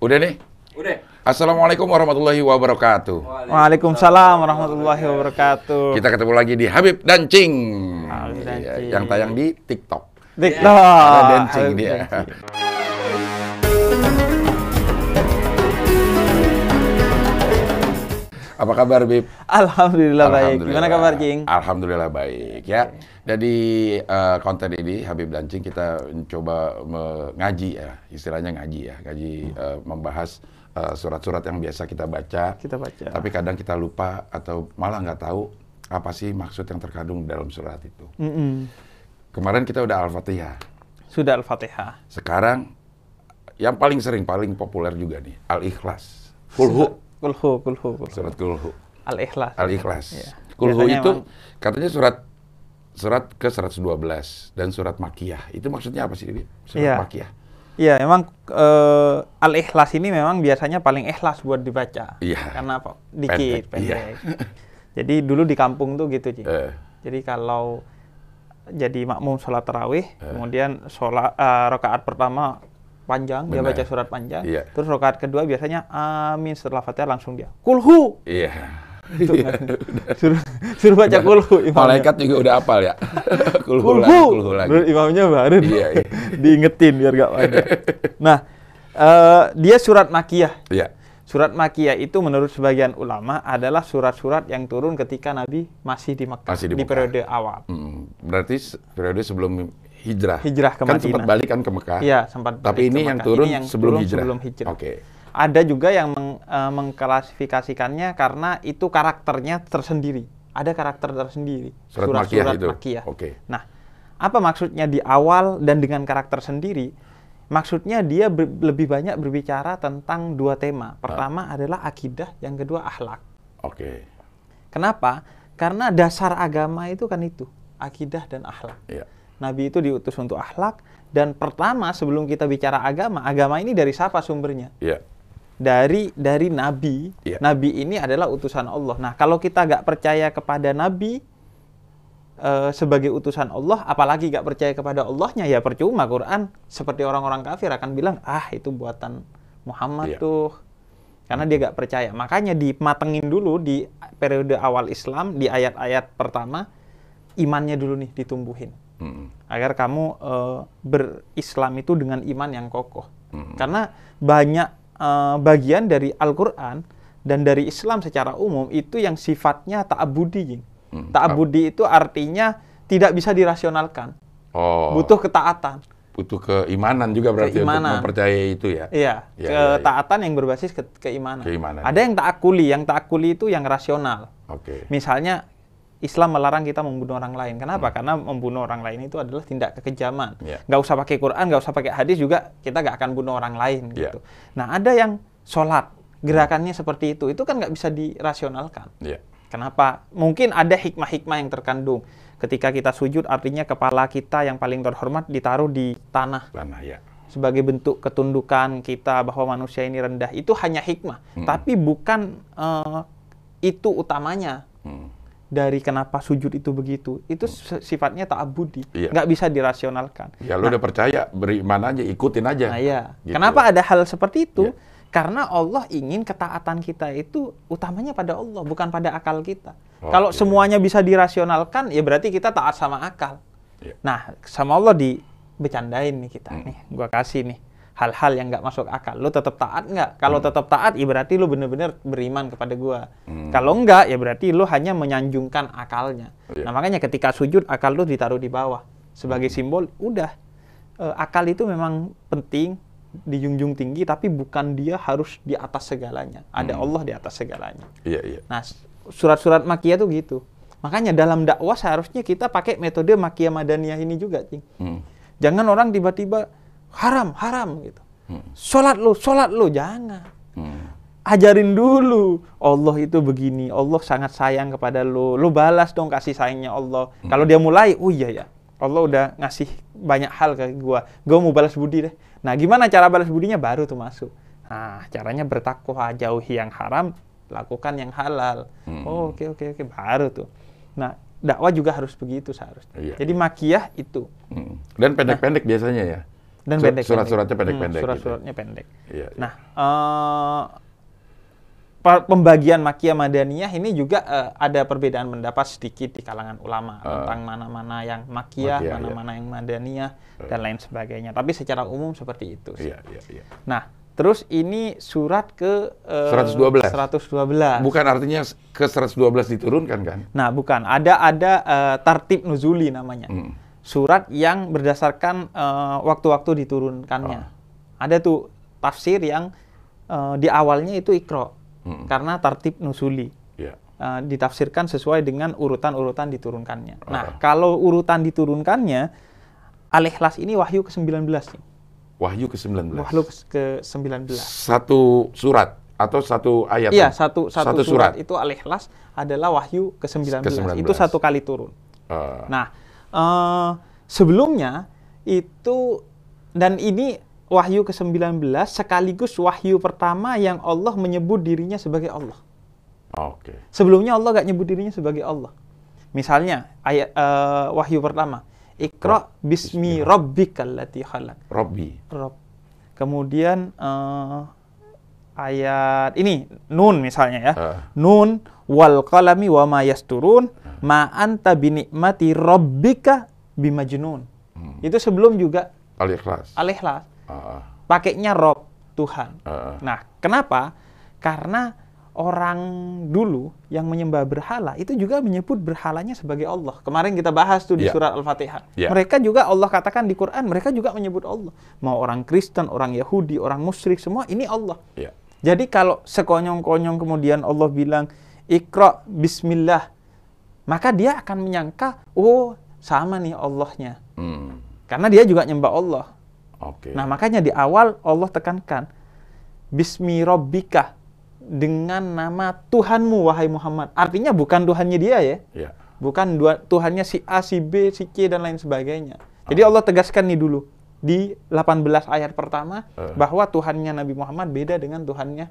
Udah nih? Udah. Assalamualaikum warahmatullahi wabarakatuh. Waalaikumsalam warahmatullahi wabarakatuh. Kita ketemu lagi di Habib dan Cing. Habib dan Iya, Cing. Yang tayang di TikTok. TikTok. Ada dancing Habib dia. dan Apa kabar, Bib? Alhamdulillah baik. Alhamdulillah. Gimana kabar, Cing? Alhamdulillah baik ya. Jadi eh, konten ini Habib dan Cing kita mencoba mengaji ya, istilahnya ngaji ya, ngaji eh, membahas eh, surat-surat yang biasa kita baca. Kita baca. Tapi kadang kita lupa atau malah nggak tahu apa sih maksud yang terkandung dalam surat itu. Mm-mm. Kemarin kita udah Al-Fatihah. Sudah Al-Fatihah. Sekarang yang paling sering, paling populer juga nih, Al-Ikhlas. Kulhu, Kulhu, kulhu, kulhu. surat Kulhu. Al-Ikhlas. Al-Ikhlas. Iya. Kulhu Biasanya itu emang- katanya surat surat ke 112 dan surat Makiyah. Itu maksudnya apa sih, Bi? Surat Iya. Makiyah. Iya, memang eh, Al-Ikhlas ini memang biasanya paling ikhlas buat dibaca. Iya. Karena apa? Dikit, Pendek, iya. pendek. Jadi dulu di kampung tuh gitu, Cing. Eh. Jadi kalau jadi makmum sholat tarawih, Eh. kemudian sholat eh, rakaat pertama panjang, dia Benar. baca surat panjang. Iya. Terus rakaat kedua biasanya amin setelah fatihah langsung dia kulhu. Iya. Itu kan. suruh, suruh baca kulhu. imamnya. Malaikat juga udah hafal ya. kulhu, kulhu. lagi, kulhu lagi. Terus imamnya baru di- Iya, iya. diingetin biar gak panjang. Nah, eh, dia surat makiyah. Iya. Surat makiyah itu menurut sebagian ulama adalah surat-surat yang turun ketika Nabi masih di Mekah, Masih di di Mekah. periode awal. Hmm, berarti periode sebelum hijrah. Hijrah ke kan sempat Madinah. balik kan ke Mekah. Iya, sempat Tapi ini yang turun Ini yang sebelum turun hijrah. sebelum hijrah. Oke. Ada juga yang meng- eh, mengklasifikasikannya karena itu karakternya tersendiri. Ada karakter tersendiri. Surat Makiyah itu? Makiyah. Oke. Nah, apa maksudnya di awal dan dengan karakter sendiri? Maksudnya dia ber- lebih banyak berbicara tentang dua tema. Pertama adalah akidah, yang kedua akhlak. Oke. Kenapa? Karena dasar agama itu kan itu, akidah dan akhlak. Iya. Nabi itu diutus untuk akhlak dan pertama sebelum kita bicara agama, agama ini dari siapa sumbernya? Iya. Dari dari Nabi. Iya. Nabi ini adalah utusan Allah. Nah, kalau kita nggak percaya kepada Nabi eh, sebagai utusan Allah, apalagi nggak percaya kepada Allahnya, ya percuma Quran. Seperti orang-orang kafir akan bilang, ah itu buatan Muhammad Iya. tuh. Karena dia nggak percaya. Makanya dimatengin dulu di periode awal Islam, di ayat-ayat pertama, imannya dulu nih ditumbuhin Hmm. agar kamu eh, berislam itu dengan iman yang kokoh. Hmm. Karena banyak eh, bagian dari Al-Qur'an dan dari Islam secara umum itu yang sifatnya ta'abudi. Hmm. Ta'abudi itu artinya tidak bisa dirasionalkan, Oh. butuh ketaatan. butuh keimanan juga berarti Keimanan. untuk mempercayai itu ya. Iya, Iya, iya, iya. ketaatan yang berbasis ke keimanan. Keimanan. Ada yang ta'akuli, yang ta'akuli itu yang rasional. Oke. Misalnya Islam melarang kita membunuh orang lain. Hmm. Kenapa? Karena membunuh orang lain itu adalah tindak kekejaman. Iya. Nggak usah pakai Quran, nggak usah pakai hadis juga kita nggak akan bunuh orang lain Iya. gitu. Nah ada yang sholat gerakannya seperti itu, itu kan nggak bisa dirasionalkan. Iya. Kenapa? Mungkin ada hikmah-hikmah yang terkandung. Ketika kita sujud, artinya kepala kita yang paling terhormat ditaruh di tanah Tanah ya. sebagai bentuk ketundukan kita bahwa manusia ini rendah. Itu hanya hikmah, Hmm. tapi bukan eh, itu utamanya Hmm. Dari kenapa sujud itu begitu. Itu si- sifatnya ta'abudi, Iya. nggak bisa dirasionalkan. Ya lu udah percaya, beriman aja, ikutin aja. Nah, iya. Gitu. Kenapa ada hal seperti itu? Iya. Karena Allah ingin ketaatan kita itu utamanya pada Allah, bukan pada akal kita. Oke. Kalau semuanya bisa dirasionalkan, ya berarti kita taat sama akal. Iya. Nah, sama Allah dibecandain nih kita Hmm. nih. Gua kasih nih hal-hal yang nggak masuk akal. Lu tetap taat nggak? Kalau Hmm. tetap taat, ya berarti lu bener-bener beriman kepada gua. Hmm. Kalau enggak, ya berarti lu hanya menyanjungkan akalnya. Iya. Nah, makanya ketika sujud, akal lu ditaruh di bawah. Sebagai Hmm. simbol, udah. Eh, akal itu memang penting, dijunjung tinggi, tapi bukan dia harus di atas segalanya. Ada Hmm. Allah di atas segalanya. Iya, iya. Nah, surat-surat makiyah tuh gitu. Makanya dalam dakwah seharusnya kita pakai metode makiyah madaniyah ini juga, Cing. Hmm. Jangan orang tiba-tiba haram, haram gitu. Hmm. Sholat lu, sholat lu, jangan. Hmm. Ajarin dulu, Allah itu begini, Allah sangat sayang kepada lu. Lu balas dong kasih sayangnya Allah. Kalau dia mulai, oh iya ya, Allah udah ngasih banyak hal ke gua. Gua mau balas budi deh. Nah, gimana cara balas budinya baru tuh masuk. Nah, caranya bertakwa, jauhi yang haram, lakukan yang halal. Hmm. Oh, oke oke oke, baru tuh. Nah, dakwah juga harus begitu seharusnya. Iya, Jadi makiyah itu. Hmm. Dan pendek-pendek biasanya ya. Dan pendek. surat-suratnya pendek. pendek-pendek Hmm, gitu. surat-suratnya pendek. Iya, iya. Nah, per- pembagian Makiyah Madaniyah ini juga eh, ada perbedaan pendapat sedikit di kalangan ulama tentang mana-mana yang Makkiyah, iya. mana-mana yang Madaniyah dan lain sebagainya. Tapi secara umum seperti itu. sih. Iya, iya, iya. Nah, terus ini surat ke eh, 112. 112. Bukan artinya ke 112 diturunkan kan? Nah, bukan. Ada ada eh, tartib nuzuli namanya. Hmm. Surat yang berdasarkan eh, waktu-waktu diturunkannya. Ah. Ada tuh tafsir yang eh, di awalnya itu ikro Hmm. karena tartib nuzuli. Iya. Eh, ditafsirkan sesuai dengan urutan-urutan diturunkannya. Nah, Ah. kalau urutan diturunkannya Al-Ikhlas ini wahyu ke-19 nih. Wahyu ke-19. Wahyu ke-19. Satu surat atau satu ayat? Iya, satu, satu, Satu surat. surat. itu Al-Ikhlas adalah wahyu ke-19. Ke-19. Itu satu kali turun. Eh, Nah, eh, sebelumnya itu dan ini wahyu ke-19 sekaligus wahyu pertama yang Allah menyebut dirinya sebagai Allah. Oke. Sebelumnya Allah gak nyebut dirinya sebagai Allah. Misalnya ayat eh, wahyu pertama, Iqra bismi rabbikal lati khalaq. Robbi. Rob. Kemudian eh, ayat ini nun misalnya ya. Ah. Nun wal qalami wa ma yasturun ma anta binikmati rabbika bimajnun. Hmm. Itu sebelum juga Al-Ikhlas. al-ikhlas. Ah, Pakainya rob Tuhan. ah. Nah, kenapa? Karena orang dulu yang menyembah berhala itu juga menyebut berhalanya sebagai Allah. Kemarin kita bahas tuh di Ya. surat Al-Fatihah. Ya. Mereka juga Allah katakan di Quran, mereka juga menyebut Allah. Mau orang Kristen, orang Yahudi, orang musyrik semua ini Allah. Iya. Jadi kalau sekonyong-konyong kemudian Allah bilang Iqra bismillah, maka dia akan menyangka, oh sama nih Allahnya. Hmm. Karena dia juga nyembah Allah. Oke. Nah, makanya di awal Allah tekankan Bismi Rabbika dengan nama Tuhanmu wahai Muhammad. Artinya bukan Tuhannya dia ya. Iya. Bukan dua, Tuhannya si A, si B, si C dan lain sebagainya. Jadi Allah tegaskan nih dulu di 18 ayat pertama Eh. bahwa Tuhannya Nabi Muhammad beda dengan Tuhannya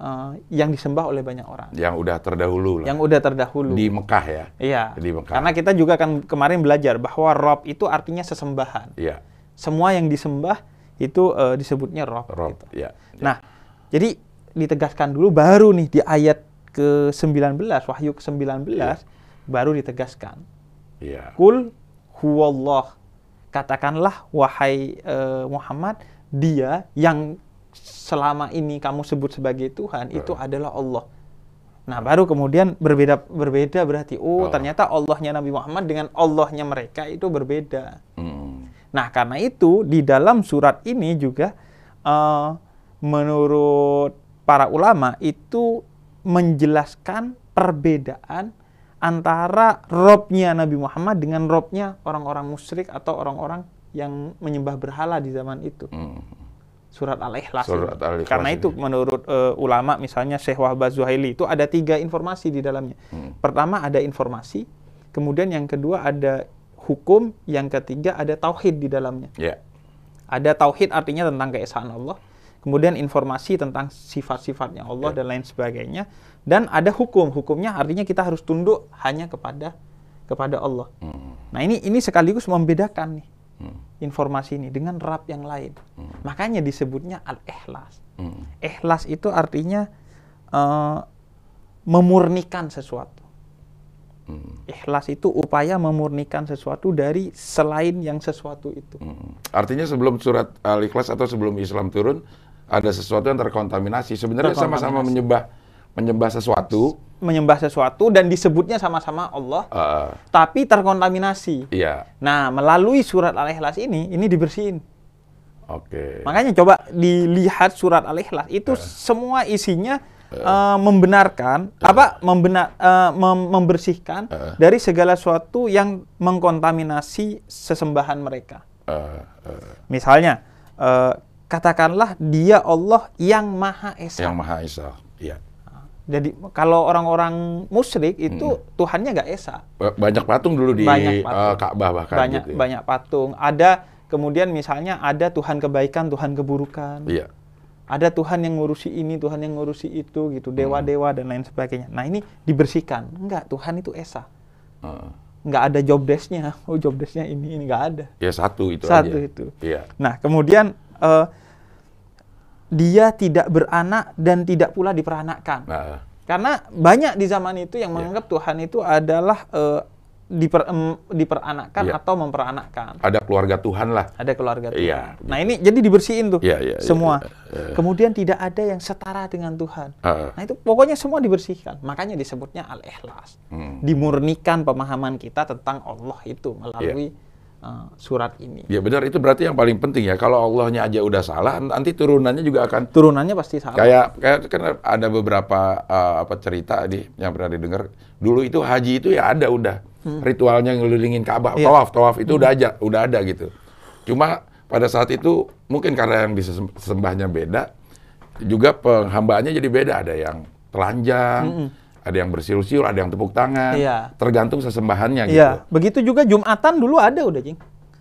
eh, yang disembah oleh banyak orang. Yang udah terdahulu lah. Yang udah terdahulu. Di Mekah ya. Iya. di Mekah. Karena kita juga kan kemarin belajar bahwa Rob itu artinya sesembahan. Iya. Semua yang disembah itu eh, disebutnya Rob. Rob. gitu. Iya. Nah, jadi ditegaskan dulu baru nih di ayat ke-19, wahyu ke-19 Iya. baru ditegaskan. Iya. Kul huwallah. Katakanlah wahai eh, Muhammad, dia yang selama ini kamu sebut sebagai Tuhan itu adalah Allah. Nah, baru kemudian berbeda berbeda berarti oh, Oh. ternyata Allahnya Nabi Muhammad dengan Allahnya mereka itu berbeda. Hmm. Nah, karena itu di dalam surat ini juga eh, menurut para ulama itu menjelaskan perbedaan antara robnya Nabi Muhammad dengan robnya orang-orang musyrik atau orang-orang yang menyembah berhala di zaman itu. Hmm. Surat Al-Ikhlas. Surat. Al-Ikhlas Karena ini. itu menurut eh, ulama misalnya Syekh Wahbah Zuhaili itu ada tiga informasi di dalamnya. Hmm. Pertama ada informasi, kemudian yang kedua ada hukum, yang ketiga ada tauhid di dalamnya. Iya. Ada tauhid artinya tentang keesaan Allah, kemudian informasi tentang sifat-sifatnya Allah Ya. dan lain sebagainya, dan ada hukum. Hukumnya artinya kita harus tunduk hanya kepada kepada Allah. Hmm. Nah ini ini sekaligus membedakan nih Hmm. informasi ini dengan rab yang lain. Makanya disebutnya al-ikhlas. Hmm. Ikhlas itu artinya eh, memurnikan sesuatu. Hmm. Ikhlas itu upaya memurnikan sesuatu dari selain yang sesuatu itu. Hmm. Artinya sebelum surat Al-Ikhlas atau sebelum Islam turun ada sesuatu yang terkontaminasi. Sebenarnya sama-sama menyembah menyembah sesuatu. Menyembah sesuatu dan disebutnya sama-sama Allah, eh, tapi terkontaminasi. iya. Nah, melalui surat Al-Ikhlas ini, ini dibersihin. Oke. Makanya coba dilihat surat Al-Ikhlas itu semua isinya eh, membenarkan apa membenar eh, mem- membersihkan Eh. dari segala sesuatu yang mengkontaminasi sesembahan mereka. Eh, eh, Misalnya eh, katakanlah dia Allah yang Maha Esa. yang Maha Esa. Iya. Jadi kalau orang-orang musyrik itu Tuhannya nggak Esa. Ba- Banyak patung dulu di Banyak patung. Ka'bah bahkan banyak gitu ya. banyak patung. Ada kemudian misalnya ada Tuhan kebaikan, Tuhan keburukan. Iya. Ada Tuhan yang ngurusi ini, Tuhan yang ngurusi itu gitu, dewa-dewa dan lain sebagainya. Nah, ini dibersihkan. Enggak, Tuhan itu esa. Eh, nggak ada job desk-nya. Oh job desk-nya ini ini nggak ada. Ya satu itu Satu aja. itu. Iya. Nah kemudian eh, dia tidak beranak dan tidak pula diperanakkan. Nah, Karena banyak di zaman itu yang Iya. menganggap Tuhan itu adalah eh, diper, em, diperanakkan Iya. atau memperanakkan. ada keluarga Tuhan lah. Ada keluarga Tuhan. Iya, Nah ini jadi dibersihin tuh Iya, iya, iya, semua. iya. Kemudian tidak ada yang setara dengan Tuhan. Ah. Nah itu pokoknya semua dibersihkan. Makanya disebutnya al-ikhlas. Hmm. Dimurnikan pemahaman kita tentang Allah itu melalui Iya. Eh, surat ini. Ya benar itu berarti yang paling penting ya. Kalau Allahnya aja udah salah, nanti turunannya juga akan Turunannya pasti salah. kayak kayak kan ada beberapa uh, apa cerita di yang pernah didengar. Dulu itu haji itu ya ada udah ritualnya ngelilingin Ka'bah, Iya. tawaf, tawaf itu udah aja, udah ada gitu. Cuma pada saat itu mungkin karena yang disembahnya beda, juga penghambaannya jadi beda. Ada yang telanjang, ada yang bersiul-siul, ada yang tepuk tangan. Iya. Tergantung sesembahannya gitu. Iya, begitu juga Jumatan dulu ada udah, Jing.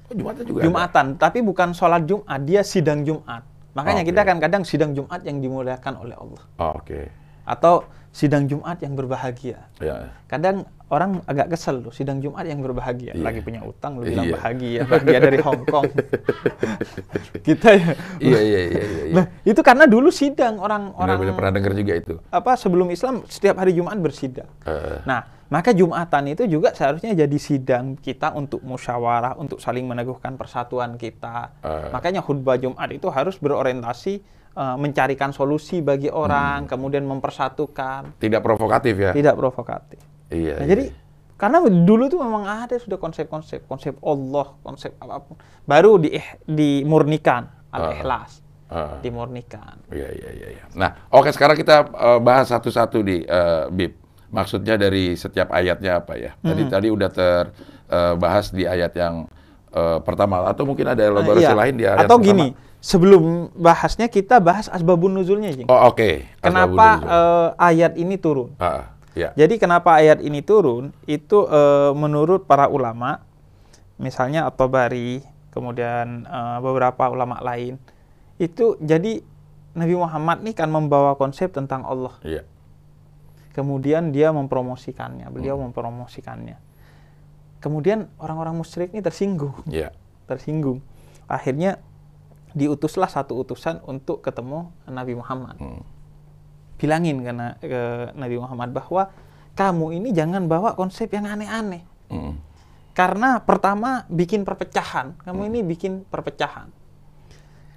Oh, Jumatnya juga ada? Jumatan, tapi bukan sholat Jumat, dia sidang Jumat. Makanya Oh, kita kan kadang sidang Jumat yang dimuliakan oleh Allah. Oh, Oke. Atau sidang Jumat yang berbahagia. Ya. Kadang orang agak kesel tuh, sidang Jumat yang berbahagia. Iya. Lagi punya utang, lu bilang Iya. bahagia. Bahagia dari Hong Kong. kita ya. Iya, iya, iya, iya. iya. Nah, itu karena dulu sidang orang-orang Benar-benar pernah dengar juga itu. apa sebelum Islam setiap hari Jumat bersidang. Eh. Nah, maka Jumatan itu juga seharusnya jadi sidang kita untuk musyawarah, untuk saling meneguhkan persatuan kita. Eh. Makanya khutbah Jumat itu harus berorientasi eh, mencarikan solusi bagi orang, Hmm. kemudian mempersatukan, Tidak provokatif ya? tidak provokatif. Iya. Nah, iya. jadi karena dulu tuh memang ada sudah konsep-konsep, konsep Allah, konsep apa pun, baru di dimurnikan al-ikhlas, Ah. dimurnikan. Iya, iya, iya. iya. Nah, oke sekarang kita eh, bahas satu-satu di eh, Bib. Maksudnya dari setiap ayatnya apa ya? Tadi Hmm. tadi udah terbahas di ayat yang eh, pertama atau mungkin ada elaborasi Iya. lain di ayat Atau pertama? gini, sebelum bahasnya kita bahas asbabun nuzulnya, Jing. Oh, oke. Kenapa Asbabun nuzul. eh, ayat ini turun? Ah, ya. Jadi kenapa ayat ini turun? Itu eh, menurut para ulama, misalnya At-Tabari, kemudian eh, beberapa ulama lain, itu jadi Nabi Muhammad ini kan membawa konsep tentang Allah. Iya. Kemudian dia mempromosikannya, beliau Hmm. mempromosikannya. Kemudian orang-orang musyrik ini tersinggung, Iya. tersinggung. Akhirnya diutuslah satu utusan untuk ketemu Nabi Muhammad. Hmm. bilangin karena ke Nabi Muhammad bahwa kamu ini jangan bawa konsep yang aneh-aneh. Hmm. Karena pertama bikin perpecahan, kamu Hmm. ini bikin perpecahan.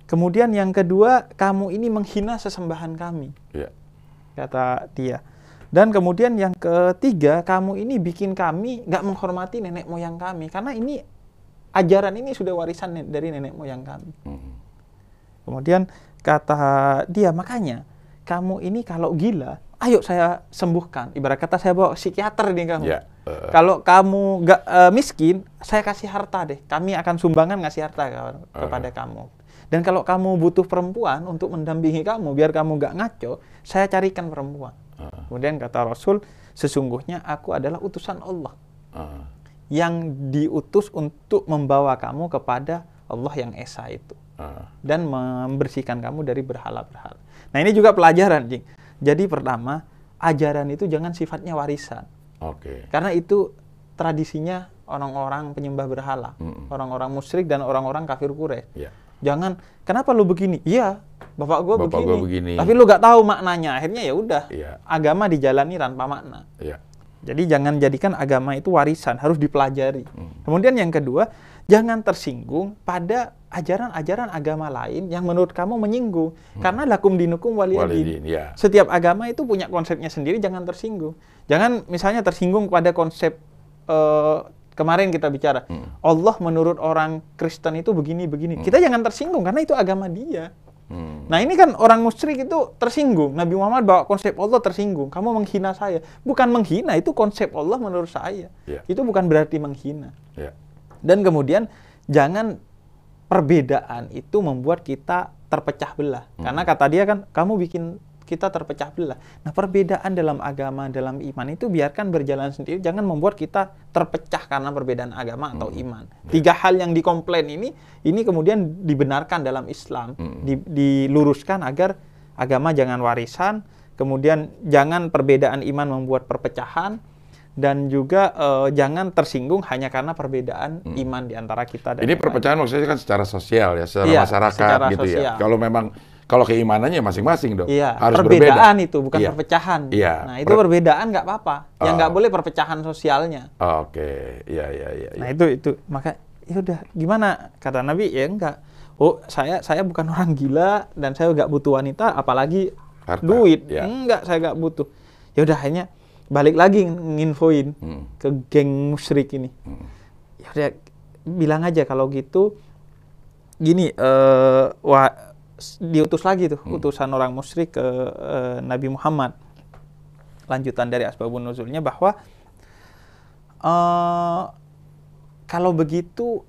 Kemudian yang kedua, kamu ini menghina sesembahan kami, Iya. kata dia. Dan kemudian yang ketiga, kamu ini bikin kami nggak menghormati nenek moyang kami, karena ini ajaran ini sudah warisan dari nenek moyang kami. Hmm. Kemudian kata dia, makanya kamu ini kalau gila, ayo saya sembuhkan. Ibarat kata saya bawa psikiater nih kamu. Ya, eh. Kalau kamu nggak eh, miskin, saya kasih harta deh. Kami akan sumbangan ngasih harta ke- kepada kamu. Dan kalau kamu butuh perempuan untuk mendampingi kamu, biar kamu nggak ngaco, saya carikan perempuan. Ah. Kemudian kata Rasul, sesungguhnya aku adalah utusan Allah Ah. yang diutus untuk membawa kamu kepada Allah yang esa itu Dan membersihkan kamu dari berhala-berhala. Nah ini juga pelajaran, Jing. Jadi pertama, ajaran itu jangan sifatnya warisan. Oke. Karena itu tradisinya orang-orang penyembah berhala, orang-orang musyrik dan orang-orang kafir Quraisy. Ya. Jangan, kenapa lu begini? Iya, bapak gue Bapak begini. gua begini. Tapi lu gak tahu maknanya. Akhirnya ya udah, Iya. agama dijalani tanpa makna. Iya. Jadi jangan jadikan agama itu warisan, harus dipelajari. Hmm. Kemudian yang kedua, jangan tersinggung pada ajaran-ajaran agama lain yang menurut kamu menyinggung. Karena lakum dinukum waliyadin. Hmm. Ya. Setiap agama itu punya konsepnya sendiri, jangan tersinggung. Jangan misalnya tersinggung pada konsep eh, kemarin kita bicara, Hmm. Allah menurut orang Kristen itu begini-begini. Kita jangan tersinggung karena itu agama dia. Hmm. Nah ini kan orang musyrik itu tersinggung. Nabi Muhammad bawa konsep Allah tersinggung. Kamu menghina saya. Bukan menghina, itu konsep Allah menurut saya. Ya. Itu bukan berarti menghina. Ya. Dan kemudian jangan perbedaan itu membuat kita terpecah belah. Karena kata dia kan, kamu bikin kita terpecah belah. Nah perbedaan dalam agama, dalam iman itu biarkan berjalan sendiri. Jangan membuat kita terpecah karena perbedaan agama atau iman. Tiga hal yang dikomplain ini, ini kemudian dibenarkan dalam Islam. Di- diluruskan agar agama jangan warisan. Kemudian jangan perbedaan iman membuat perpecahan. Dan juga eh, jangan tersinggung hanya karena perbedaan iman di antara kita dan Hmm. Ini yang lain. perpecahan maksudnya kan secara sosial ya, secara Iya, masyarakat secara gitu ya. sosial. Kalau memang kalau keimanannya masing-masing dong, Iya, harus perbedaan berbeda. itu bukan Iya. perpecahan. Iya. Nah, itu Per- perbedaan nggak apa-apa. Yang Oh. nggak boleh perpecahan sosialnya. Oke, iya iya iya. Nah, iya. itu itu maka ya udah gimana kata Nabi ya enggak. Oh, saya saya bukan orang gila dan saya nggak butuh wanita apalagi Harta, duit. ya. Enggak, saya nggak butuh. Ya udah hanya balik lagi nginfoin Hmm. ke geng musyrik ini. Ya udah bilang aja kalau gitu gini eh wah diutus lagi tuh Hmm. utusan orang musyrik ke eh, Nabi Muhammad. Lanjutan dari asbabun nuzulnya bahwa eh kalau begitu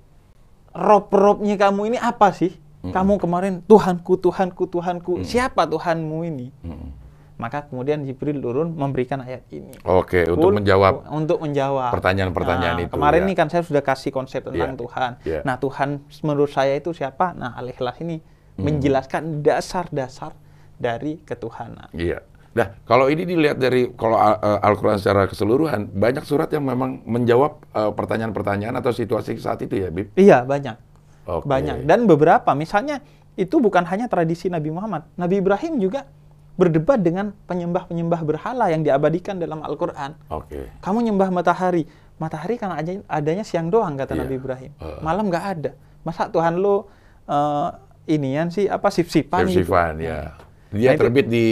rob-robnya kamu ini apa sih? Kamu kemarin Tuhanku, Tuhanku, Tuhanku. Siapa Tuhanmu ini? Hmm. Maka kemudian Jibril turun memberikan ayat ini. Oke, untuk Ul- menjawab untuk menjawab pertanyaan-pertanyaan Nah, itu, Kemarin ya. nih kan saya sudah kasih konsep tentang Iya, Tuhan. iya. Nah, Tuhan menurut saya itu siapa? Nah, Al-Ikhlas ini Hmm. menjelaskan dasar-dasar dari ketuhanan. Iya. Nah, kalau ini dilihat dari kalau Al- eh, Al-Quran secara keseluruhan, banyak surat yang memang menjawab eh, pertanyaan-pertanyaan atau situasi saat itu ya, Bib? Iya, banyak. Oke. Banyak. Dan beberapa, misalnya itu bukan hanya tradisi Nabi Muhammad. Nabi Ibrahim juga berdebat dengan penyembah-penyembah berhala yang diabadikan dalam Al-Quran. Oke. Kamu nyembah matahari. Matahari aja, adanya siang doang, kata Iya. Nabi Ibrahim. Heeh. Malam nggak ada. Masa Tuhan lo eh inian sih, apa, sip-sipan gitu. Sifan, ya. Dia Nah, itu- terbit di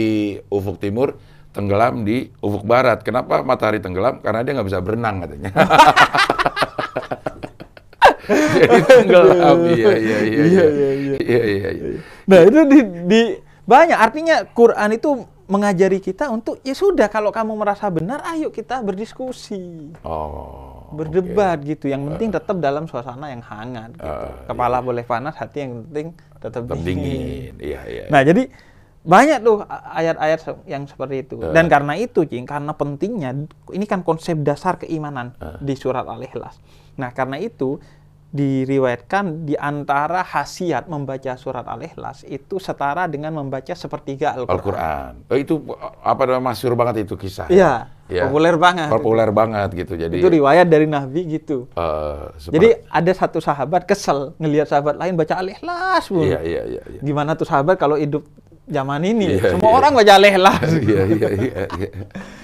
ufuk timur, tenggelam di ufuk barat. Kenapa matahari tenggelam? Karena dia nggak bisa berenang katanya. Jadi tenggelam, iya iya iya Iya, iya iya, iya. iya iya. iya. Nah itu di, di banyak artinya Quran itu mengajari kita untuk ya sudah kalau kamu merasa benar ayo kita berdiskusi Oh. berdebat gitu yang penting tetap dalam suasana yang hangat gitu. Ah, kepala boleh panas hati yang penting tetap, Tetap dingin. dingin. Iya iya. Nah jadi banyak tuh ayat-ayat yang seperti itu Ah. dan karena itu Cing karena pentingnya ini kan konsep dasar keimanan Ah. di surat al-ikhlas nah karena itu diriwayatkan di antara khasiat membaca surat al-ikhlas itu setara dengan membaca sepertiga al-Quran. Al-Quran. Oh, itu apa namanya masyhur banget itu kisah. Iya, Ya. populer banget. Populer banget gitu. Jadi Itu riwayat dari Nabi gitu. seperti- Jadi ada satu sahabat kesel ngelihat sahabat lain baca al-ikhlas. Iya iya iya iya. Gimana tuh sahabat kalau hidup zaman ini? Iya, Semua iya. orang baca al-ikhlas. Iya iya iya. iya.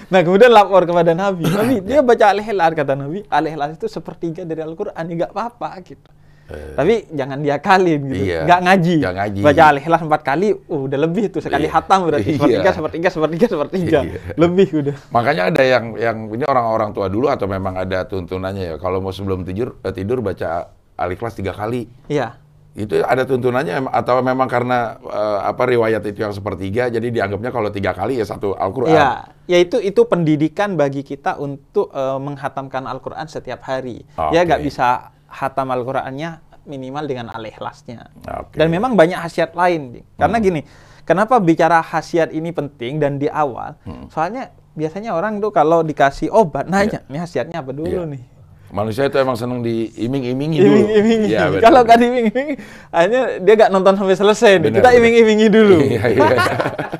Nah kemudian lapor kepada Nabi, Nabi dia baca al-ikhlas kata Nabi, al-ikhlas itu sepertiga dari Al-Quran, ya nggak apa-apa gitu. Tapi jangan diakalin gitu, Iya, nggak ngaji. nggak ngaji. Baca al-ikhlas empat kali, uh, udah lebih tuh sekali Iya. hatam berarti Iya. sepertiga, sepertiga, sepertiga, sepertiga, Iya. lebih udah. Makanya ada yang yang ini orang-orang tua dulu atau memang ada tuntunannya ya. Kalau mau sebelum tidur eh, tidur baca Al-Ikhlas tiga kali. Iya, Itu ada tuntunannya atau memang karena eh, apa riwayat itu yang sepertiga jadi dianggapnya kalau tiga kali ya satu Al-Qur'an. Iya, ya itu itu pendidikan bagi kita untuk eh, menghatamkan Al-Quran setiap hari. Ya Oke. nggak bisa hatam Al-Qurannya minimal dengan al-ikhlasnya. Oke. Dan memang banyak khasiat lain. Karena gini, kenapa bicara khasiat ini penting dan di awal? Soalnya biasanya orang tuh kalau dikasih obat nanya, ini khasiatnya apa dulu Iya. nih? Manusia itu emang seneng diiming-imingi dulu. Iming-imingi. Benar. kalau nggak diiming-imingi, akhirnya dia nggak nonton sampai selesai. nih. Benar, Kita iming-imingi dulu. Iya, iya.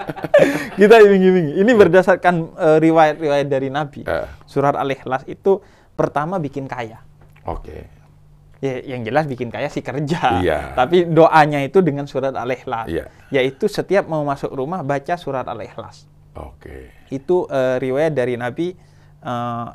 kita iming-imingi. Ini berdasarkan eh, riwayat-riwayat dari Nabi. Eh. Surat Al-Ikhlas itu pertama bikin kaya. Oke. Ya, yang jelas bikin kaya sih kerja. Iya. Tapi doanya itu dengan surat Al-Ikhlas. Iya. Yaitu setiap mau masuk rumah baca surat Al-Ikhlas. Oke. Itu eh, riwayat dari Nabi eh,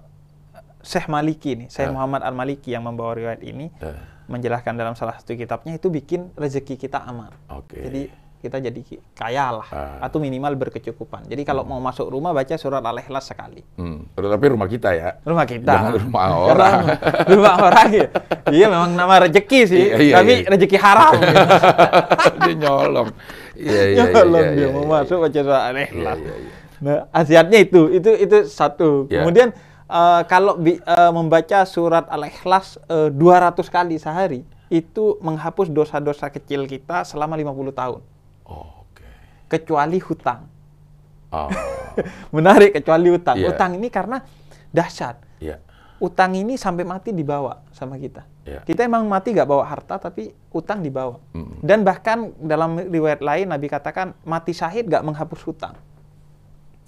Syekh Maliki nih, Syekh Eh. Muhammad Al-Maliki yang membawa riwayat ini Eh. menjelaskan dalam salah satu kitabnya itu bikin rezeki kita aman. Oke. Jadi kita jadi kaya lah Ah. atau minimal berkecukupan. Jadi kalau mau masuk rumah baca surat Al-Ikhlas sekali. Hmm. Tapi rumah kita ya. Rumah kita. Jangan rumah orang. rumah orang ya. Iya memang nama rezeki sih, Iya, iya, tapi iya. rezeki haram. gitu. dia nyolong. Iya iya iya. Nyolong iya, dia iya, mau iya. masuk baca surat Iya Al-Ikhlas. iya iya. Nah, khasiatnya itu, itu itu satu. Ya. Kemudian eh, kalau bi- eh, membaca surat Al-Ikhlas eh, 200 kali sehari, itu menghapus dosa-dosa kecil kita selama 50 tahun, Oke. kecuali hutang. Oh. Menarik kecuali hutang. Iya. Utang ini karena dahsyat. Iya. Utang ini sampai mati dibawa sama kita. Iya. Kita emang mati nggak bawa harta, tapi utang dibawa. Mm. Dan bahkan dalam riwayat lain Nabi katakan mati syahid nggak menghapus hutang.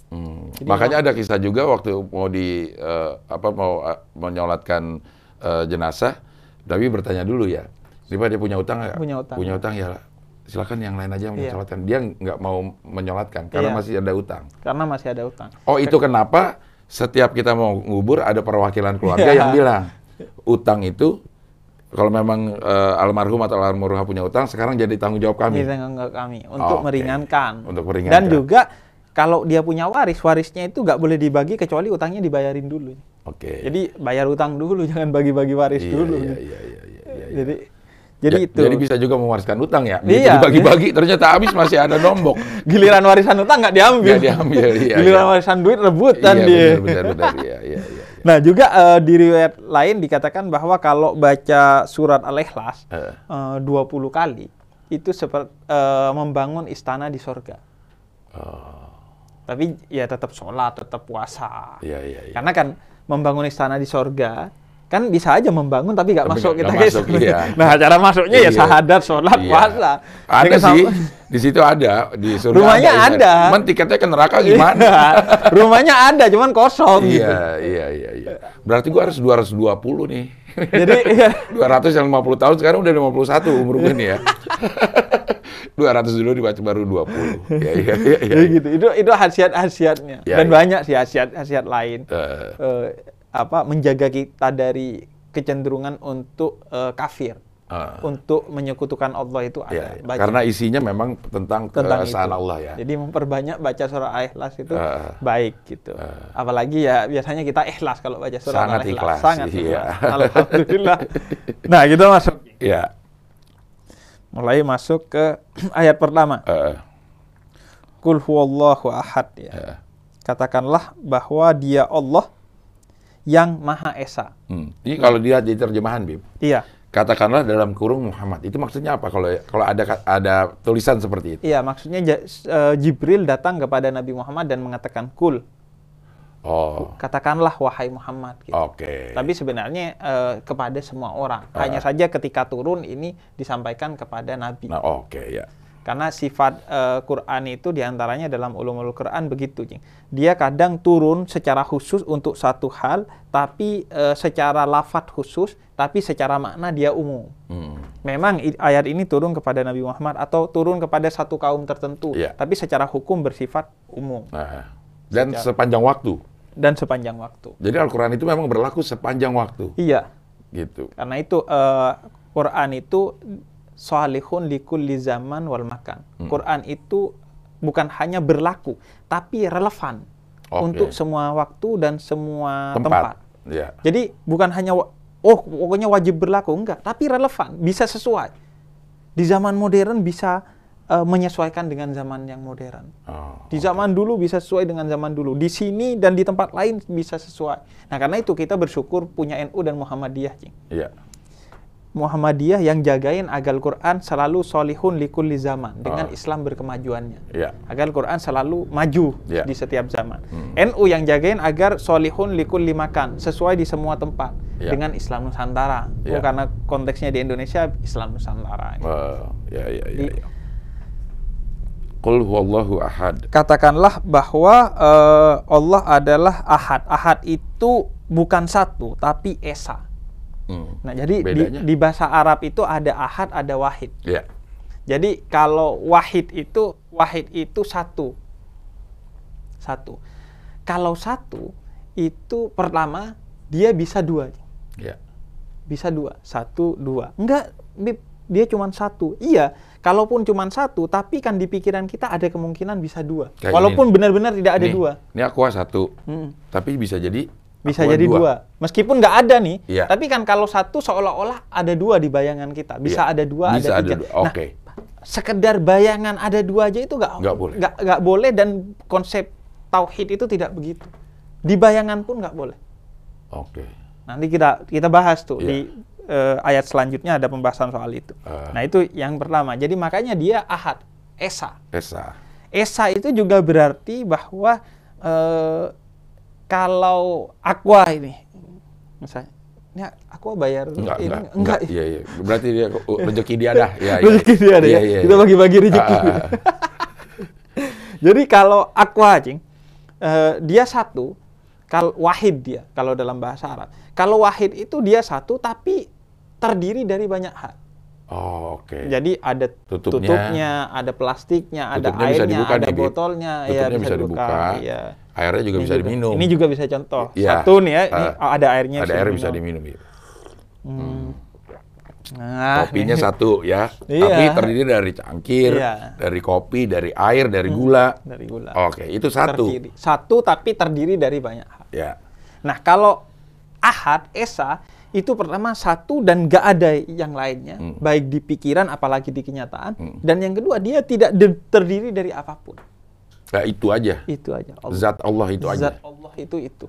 Hmm. Jadi Makanya ada kisah juga waktu mau di eh, apa mau eh, menyolatkan eh, jenazah, Nabi bertanya dulu ya, Tiba dia punya utang nggak? Punya utang. Punya utang ya silakan yang lain aja yang Iya. menyolatkan. Dia nggak mau menyolatkan karena Iya. masih ada utang. Karena masih ada utang. Oh itu kenapa setiap kita mau ngubur ada perwakilan keluarga Iya. yang bilang utang itu kalau memang eh, almarhum atau almarhumah punya utang sekarang jadi tanggung jawab kami. Ini tanggung kami untuk Oke. meringankan. Untuk meringankan. Dan juga kalau dia punya waris, warisnya itu nggak boleh dibagi kecuali utangnya dibayarin dulu. Oke. Jadi bayar utang dulu, jangan bagi-bagi waris Iya, dulu. iya, iya, iya, iya, iya. Jadi jadi Ja- itu. Jadi bisa juga mewariskan utang ya. Iya. Bagi-bagi ternyata habis masih ada nombok. Giliran warisan utang nggak diambil. Nggak diambil, iya, Giliran iya. warisan duit rebutan iya, dia. benar, benar, benar. Iya, iya, iya. Nah juga eh, di riwayat lain dikatakan bahwa kalau baca surat Al-Ikhlas Eh. eh, 20 kali itu seperti membangun istana di sorga. Oh, Tapi ya tetap sholat, tetap puasa. iya, iya, iya. Karena kan membangun istana di sorga kan bisa aja membangun tapi nggak masuk nggak- kita ke masuk, iya. Nah cara masuknya ya Iya. syahadat, sholat, Iya. puasa. Ada Dengan sih, sama- di situ ada, di surga Rumahnya Islam. ada. Cuman tiketnya ke neraka gimana? Iya. Rumahnya ada, cuman kosong gitu. iya, iya, iya, iya. Berarti gua harus 220 nih. Jadi iya. 200 yang 50 tahun sekarang udah 51 umur gue nih ya. 200 dulu dibaca baru 20. Iya, iya, iya. iya. Jadi gitu. Itu itu khasiat-khasiatnya. Ya, Dan ya. banyak sih khasiat-khasiat lain. Eh, Eh, apa menjaga kita dari kecenderungan untuk eh, kafir, eh, untuk menyekutukan Allah itu ada. iya, iya. Baca Karena isinya memang tentang, tentang keesaan. Allah ya. Jadi memperbanyak baca surah Al-Ikhlas itu Eh. baik gitu. Apalagi ya biasanya kita ikhlas kalau baca surah Sangat Al-Ikhlas. ikhlas, Sangat iya. ikhlas. Alhamdulillah. nah, kita masuk. Iya. Mulai masuk ke ayat pertama. eh, Kul huwallahu ahad ya. eh, Katakanlah bahwa dia Allah yang Maha Esa. hmm. Ini kalau dilihat di terjemahan, Bib. Iya. Katakanlah dalam kurung Muhammad. Itu maksudnya apa kalau kalau ada ada tulisan seperti itu? Iya, maksudnya eh, Jibril datang kepada Nabi Muhammad dan mengatakan kul. Oh, Katakanlah wahai Muhammad gitu. oke. Tapi sebenarnya eh, kepada semua orang. Ah. Hanya saja ketika turun ini disampaikan kepada Nabi. Nah, oke ya. Karena sifat eh, Quran itu di antaranya dalam ulumul Quran begitu, Cing. Dia kadang turun secara khusus untuk satu hal, tapi eh, secara lafat khusus, tapi secara makna dia umum. Hmm. Memang ayat ini turun kepada Nabi Muhammad atau turun kepada satu kaum tertentu, Iya. tapi secara hukum bersifat umum Nah, dan sepanjang waktu. dan sepanjang waktu. Jadi Al-Quran itu memang berlaku sepanjang waktu, Iya, gitu. karena itu eh, Quran itu salihun likulli zaman wal makan. Hmm. Quran itu bukan hanya berlaku, tapi relevan Oke. untuk semua waktu dan semua tempat. Tempat. Ya. Jadi bukan hanya oh pokoknya wajib berlaku enggak, tapi relevan, bisa sesuai. Di zaman modern bisa eh, menyesuaikan dengan zaman yang modern. Oh. Di zaman dulu bisa sesuai dengan zaman dulu. Di sini dan di tempat lain bisa sesuai. Nah, karena itu kita bersyukur punya NU dan Muhammadiyah, Cing. Iya. Muhammadiyah yang jagain agar Quran selalu solihun likulli zaman dengan Ah. Islam berkemajuannya. Iya. Agar Quran selalu maju Ya. di setiap zaman. Hmm. NU yang jagain agar solihun likulli makan sesuai di semua tempat Ya. dengan Islam Nusantara. Ya. Oh, karena konteksnya di Indonesia Islam Nusantara. Oh, ya, ya, ya. Di- ya. Qul huwallahu ahad. Katakanlah bahwa eh, Allah adalah Ahad. Ahad itu bukan satu tapi esa. Hmm. Nah, jadi di, Bedanya? di bahasa Arab itu ada Ahad, ada Wahid. Ya. Jadi kalau wahid itu wahid itu satu. Satu. Kalau satu itu pertama dia bisa dua. Ya. Bisa dua. Satu, dua. Enggak, dia cuma satu. Iya, kalaupun cuma satu, tapi kan di pikiran kita ada kemungkinan bisa dua. Kayak Walaupun benar-benar tidak ada Nih, dua. Ini aqua satu, Mm. tapi bisa jadi Bisa aqua jadi dua. Meskipun nggak ada nih, Iya. tapi kan kalau satu seolah-olah ada dua di bayangan kita. Bisa Iya. ada dua, Bisa ada ada tiga. dua. Nah, Oke. sekedar bayangan ada dua aja itu nggak Nggak boleh. nggak nggak boleh dan konsep tauhid itu tidak begitu di bayangan pun nggak boleh Oke. nanti kita kita bahas tuh Iya. di eh, ayat selanjutnya ada pembahasan soal itu Ah. nah itu yang pertama jadi makanya dia ahad esa Esa. esa itu juga berarti bahwa eh, kalau aqua ini misalnya ini aqua bayar Enggak, ini enggak, enggak. Iya, iya. Berarti dia rezeki dia dah. Iya, iya. rezeki dia ada Iya, ya. iya, Kita iya. bagi-bagi rezeki. Ah, ah, ah. Jadi kalau aqua, cing, eh, dia satu, kalau wahid dia kalau dalam bahasa Arab. Kalau wahid itu dia satu tapi terdiri dari banyak hal. Oh, oke. Jadi ada Tutupnya. tutupnya, ada plastiknya, ada Tutupnya bisa airnya, dibuka ada botolnya, Tutupnya ya bisa dibuka. Iya. Airnya juga Ini bisa diminum. Ini juga bisa contoh. Iya. Satu nih ya, ini Eh, oh, ada airnya. Ada air bisa diminum. ya. Hmm. Nah, Kopinya nih. satu ya, Iya. tapi terdiri dari cangkir, Iya. dari kopi, dari air, dari gula. dari gula. Oke, itu satu. Terdiri. Satu tapi terdiri dari banyak hal. Ya. Nah, kalau ahad, esa, itu pertama satu dan gak ada yang lainnya, Hmm. baik di pikiran apalagi di kenyataan. Dan yang kedua, dia tidak terdiri dari apa pun. Nah, itu aja. Itu aja. Allah. Zat Allah itu aja. Zat Allah itu itu.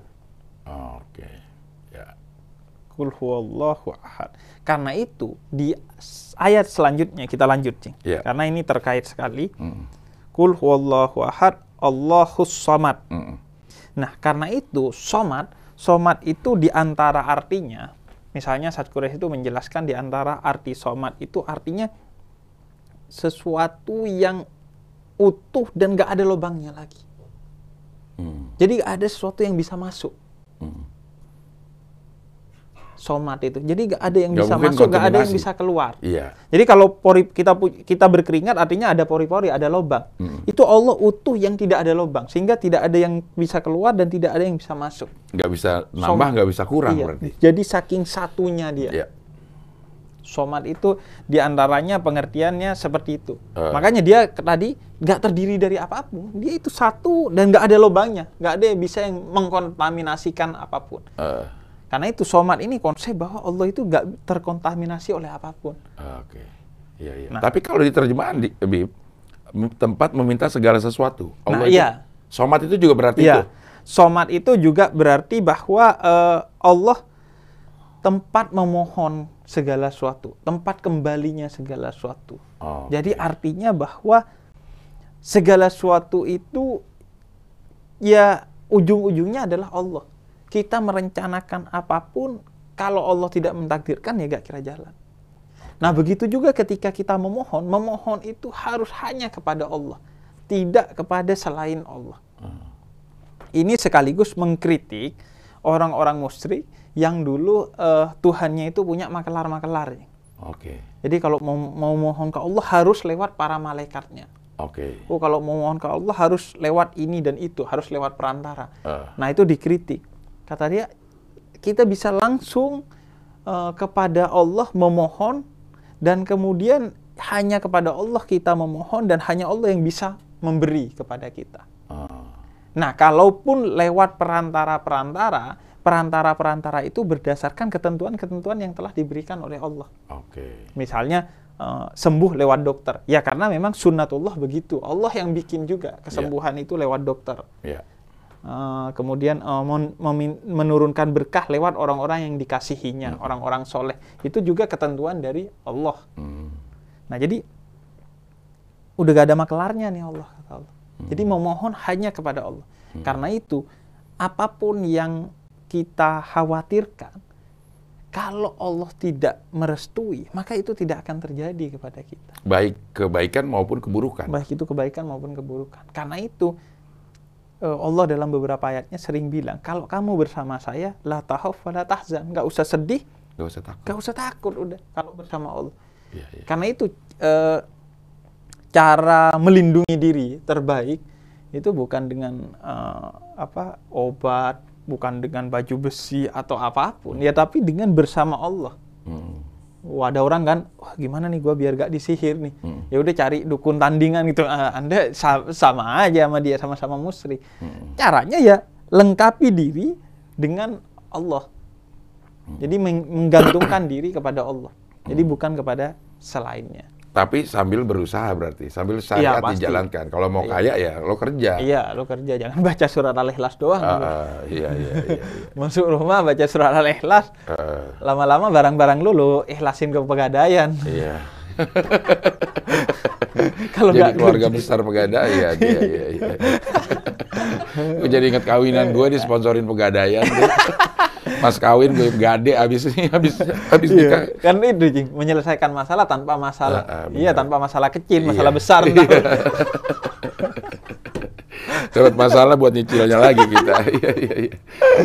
Oke. Ya. Kul huwallahu ahad. Karena itu di ayat selanjutnya kita lanjut, Cing. Iya. Karena ini terkait sekali. Mm. Kul huwallahu ahad, Allahus samad. Mm. Nah, karena itu somat, somat itu di antara artinya, misalnya Sat Quraisy itu menjelaskan di antara arti somat itu artinya sesuatu yang utuh dan gak ada lubangnya lagi. Mm. Jadi ada sesuatu yang bisa masuk. Mm. Somat itu. Jadi gak ada yang Nggak bisa masuk, gak ada yang bisa keluar. Iya. Jadi kalau pori kita kita berkeringat artinya ada pori-pori, ada lubang. Mm. Itu Allah utuh yang tidak ada lubang sehingga tidak ada yang bisa keluar dan tidak ada yang bisa masuk. Nggak bisa nambah, nggak bisa kurang Iya. berarti. Jadi saking satunya dia. Iya. Somat itu di antaranya pengertiannya seperti itu. Eh. Makanya dia tadi nggak terdiri dari apa pun. Dia itu satu dan nggak ada lubangnya. Nggak ada yang bisa yang mengkontaminasikan apa pun. Eh, Karena itu somat ini konsep bahwa Allah itu nggak terkontaminasi oleh apa pun. Oke. Iya, iya. Nah. Tapi kalau di terjemahan di Bib, tempat meminta segala sesuatu. Nah, itu- iya. Somat itu juga berarti itu. Iya. Somat itu juga berarti bahwa eh, Allah tempat memohon segala sesuatu, tempat kembalinya segala sesuatu. Oh, Jadi artinya bahwa segala sesuatu itu ya ujung-ujungnya adalah Allah. Kita merencanakan apa pun kalau Allah tidak mentakdirkan ya gak kira jalan. Nah begitu juga ketika kita memohon, memohon itu harus hanya kepada Allah, tidak kepada selain Allah. Ini sekaligus mengkritik orang-orang musyrik yang dulu eh, Tuhannya itu punya makelar-makelar. Oke. Jadi kalau mau, mau mohon ke Allah harus lewat para malaikatnya. Oke. Oh kalau mau mohon ke Allah harus lewat ini dan itu, harus lewat perantara. Eh. Nah itu dikritik. Kata dia, kita bisa langsung eh, kepada Allah memohon dan kemudian hanya kepada Allah kita memohon dan hanya Allah yang bisa memberi kepada kita. Ah, Nah, kalaupun lewat perantara-perantara, perantara-perantara itu berdasarkan ketentuan-ketentuan yang telah diberikan oleh Allah. Oke. Misalnya eh, sembuh lewat dokter. Ya karena memang sunnatullah begitu. Allah yang bikin juga kesembuhan itu lewat dokter. Ya. Eh, kemudian memin- menurunkan berkah lewat orang-orang yang dikasihinya, orang-orang soleh. Itu juga ketentuan dari Allah. Hmm. Nah jadi udah gak ada makelarnya nih Allah Allah. Jadi memohon hanya kepada Allah. Karena itu apa pun yang kita khawatirkan kalau Allah tidak merestui maka itu tidak akan terjadi kepada kita. Baik kebaikan maupun keburukan. Baik itu kebaikan maupun keburukan. Karena itu Allah dalam beberapa ayatnya sering bilang kalau kamu bersama saya la tahaf wa la tahzan, nggak usah sedih, Gak usah takut. nggak usah takut udah kalau bersama Allah. Iya, iya. Karena itu eh, cara melindungi diri terbaik itu bukan dengan eh, apa obat, bukan dengan baju besi atau apa pun, ya tapi dengan bersama Allah. Hmm. Wah, ada orang kan, wah gimana nih gua biar gak disihir nih. Hmm. Ya udah cari dukun tandingan gitu. Ah, anda sa- sama aja sama dia sama-sama musyrik. Hmm. Caranya ya lengkapi diri dengan Allah. Jadi meng- menggantungkan diri kepada Allah. Jadi Hmm. bukan kepada selainnya. Tapi sambil berusaha berarti, sambil Iya, syariat pasti. dijalankan. Kalau mau Iya. kaya ya lo kerja. Iya, lo kerja jangan baca surat Al-Ikhlas doang. Lo. ah, iya, iya, iya. iya. Masuk rumah baca surat Al-Ikhlas, Ah, lama-lama barang-barang lu lo ikhlasin ke pegadaian. iya. Kalau jadi keluarga kerja- besar pegadaian. Iya, iya, iya. gue jadi inget kawinan gue disponsorin pegadaian. Pas kawin gue gade abis ini habis habis nikah. Iya, kan itu Jing, menyelesaikan masalah tanpa masalah. Ah, ah, iya, tanpa masalah kecil, masalah Iya. besar. Iya. dapat masalah buat nyicilnya lagi kita. Iya, iya, iya.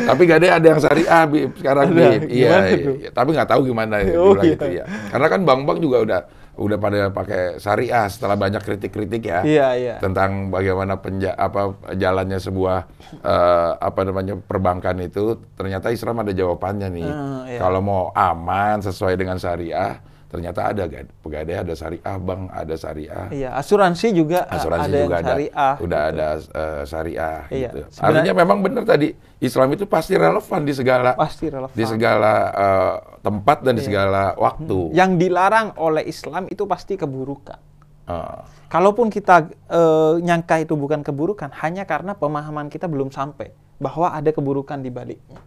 Tapi gak ada yang syariah Bib, sekarang Bib. Iya, iya, iya. Tapi nggak tahu gimana ya, Oh, iya. gitu ya. Karena kan bank-bank juga udah udah pada pakai syariah setelah banyak kritik-kritik ya Iya, iya. tentang bagaimana penja apa jalannya sebuah eh, apa namanya perbankan itu ternyata Islam ada jawabannya nih. Ah, iya. Kalau mau aman sesuai dengan syariah, ternyata ada kan pegadaian ada syariah, bank ada syariah. Iya, asuransi juga uh, Asuransi ada juga yang ada, syariah. udah gitu. ada eh, syariah Iya, gitu. sebenarnya- Artinya memang benar tadi Islam itu pasti relevan di segala pasti relevan. di segala eh, tempat dan di Iya. segala waktu. Yang dilarang oleh Islam itu pasti keburukan. Ah, Kalaupun kita eh, nyangka itu bukan keburukan, hanya karena pemahaman kita belum sampai bahwa ada keburukan di baliknya.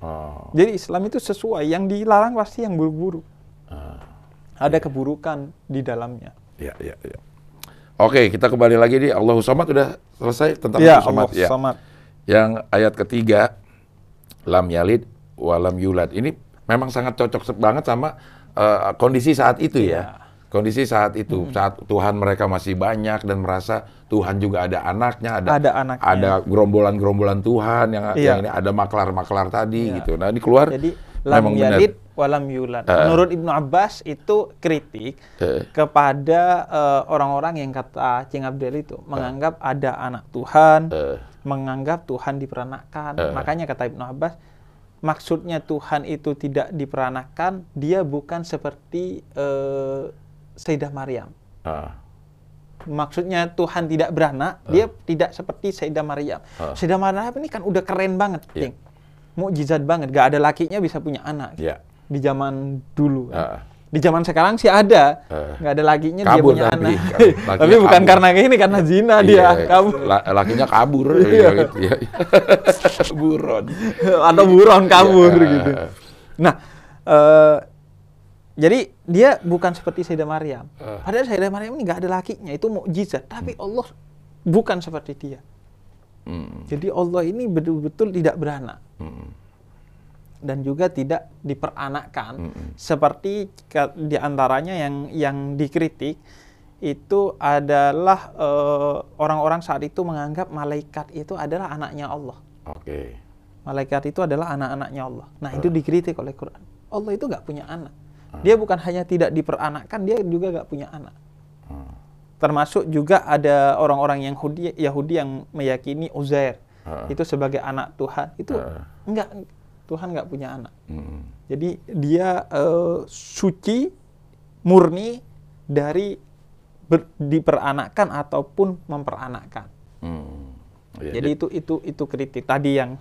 ah, Jadi Islam itu sesuai, yang dilarang pasti yang buruk-buruk. ah. Ada keburukan di dalamnya. Ya, ya, ya. Oke, kita kembali lagi di Allahu Samad udah selesai tentang Ya, Allahu. Allah ya. Samad. Yang ayat ketiga, lam yalid walam yulad. Ini memang sangat cocok banget sama eh, kondisi saat itu ya. Ya. Kondisi saat itu, saat Tuhan mereka masih banyak dan merasa Tuhan juga ada anaknya, ada Ada anaknya. ada gerombolan-gerombolan Tuhan yang, Iya. yang ini ada maklar-maklar tadi Iya. gitu. Nah, ini keluar Jadi lam memang benar. yalid walam yulad. Eh. Menurut Ibnu Abbas itu kritik Eh. kepada eh, orang-orang yang kata Cing Abdel itu menganggap ada anak Tuhan, Eh. menganggap Tuhan diperanakan. Eh. Makanya kata Ibnu Abbas, maksudnya Tuhan itu tidak diperanakan, dia bukan seperti eh, Sayyidah Maryam. Ah, Maksudnya Tuhan tidak beranak, dia tidak seperti Sayyidah Maryam. Ah. Sayyidah Maryam ini kan udah keren banget. Cing. Mukjizat banget, gak ada lakinya bisa punya anak. ya. Di zaman dulu. kan. Ah. Di zaman sekarang sih ada, Ah. nggak ada lakinya dia Kabur punya tapi, anak. tapi bukan kabur. karena ini, karena zina dia. Iya, Kamu la- lakinya kabur Iya. ya, gitu ya. Buron. atau buron kabur Iya. gitu. Nah, eh, jadi dia bukan seperti Sayyidah Maryam. Ah. Padahal Sayyidah Maryam ini nggak ada lakinya, itu mukjizat. Tapi Allah bukan seperti dia. Hmm, Jadi Allah ini betul-betul tidak beranak hmm, dan juga tidak diperanakkan. Mm-mm. Seperti ke- di antaranya yang yang dikritik itu adalah eh, orang-orang saat itu menganggap malaikat itu adalah anaknya Allah. Oke. Malaikat itu adalah anak-anaknya Allah. Nah, Ah. itu dikritik oleh Quran. Allah itu nggak punya anak. Dia bukan hanya tidak diperanakkan, dia juga nggak punya anak. Termasuk juga ada orang-orang yang Yahudi, Yahudi yang meyakini Uzair Ah. itu sebagai anak Tuhan. Itu Ah. enggak Tuhan nggak punya anak. hmm. Jadi dia eh, suci, murni dari ber- diperanakkan ataupun memperanakkan. Hmm. Iya, Jadi itu itu itu kritik tadi yang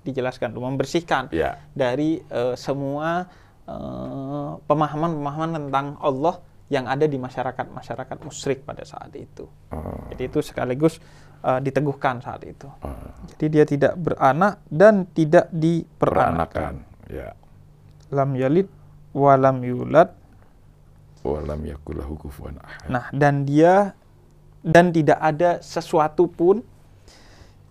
dijelaskan membersihkan Iya. dari eh, semua eh, pemahaman-pemahaman tentang Allah yang ada di masyarakat masyarakat musyrik pada saat itu. Ah, Jadi itu sekaligus eh, diteguhkan saat itu. ah. Jadi dia tidak beranak dan tidak diperanakkan. peranakan. Ya. Lam yalid walam yulad. Walam yakulahu kufuwan ahad. Nah, dan dia dan tidak ada sesuatu pun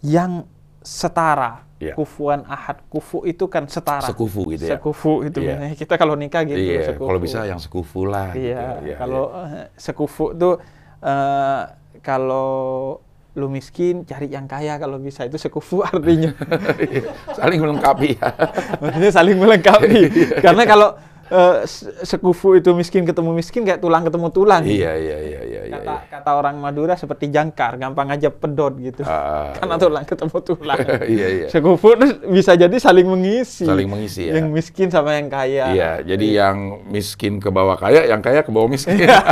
yang setara. Iya. Kufuan ahad. Kufu itu kan setara. Sekufu gitu ya. Sekufu itu Iya. biasanya kita kalau nikah gitu. Iya, sekufu. kalau bisa yang sekufu lah. Iya, gitu. Iya, kalau eh, sekufu tuh eh, kalau lu miskin cari yang kaya kalau bisa itu sekufu artinya. iya. saling melengkapi ya. Maksudnya saling melengkapi. Iya. Karena kalau eh, se- sekufu itu miskin ketemu miskin kayak tulang ketemu tulang. iya, iya, iya, iya, iya. Kata, iya. kata orang Madura seperti jangkar, gampang aja pedot gitu. Ah, Karena iya. tulang ketemu tulang. Iya, iya. Sekufu bisa jadi saling mengisi. Saling mengisi ya. Yang miskin sama yang kaya. Iya, jadi yang miskin ke bawah kaya, yang kaya ke bawah miskin. Iya.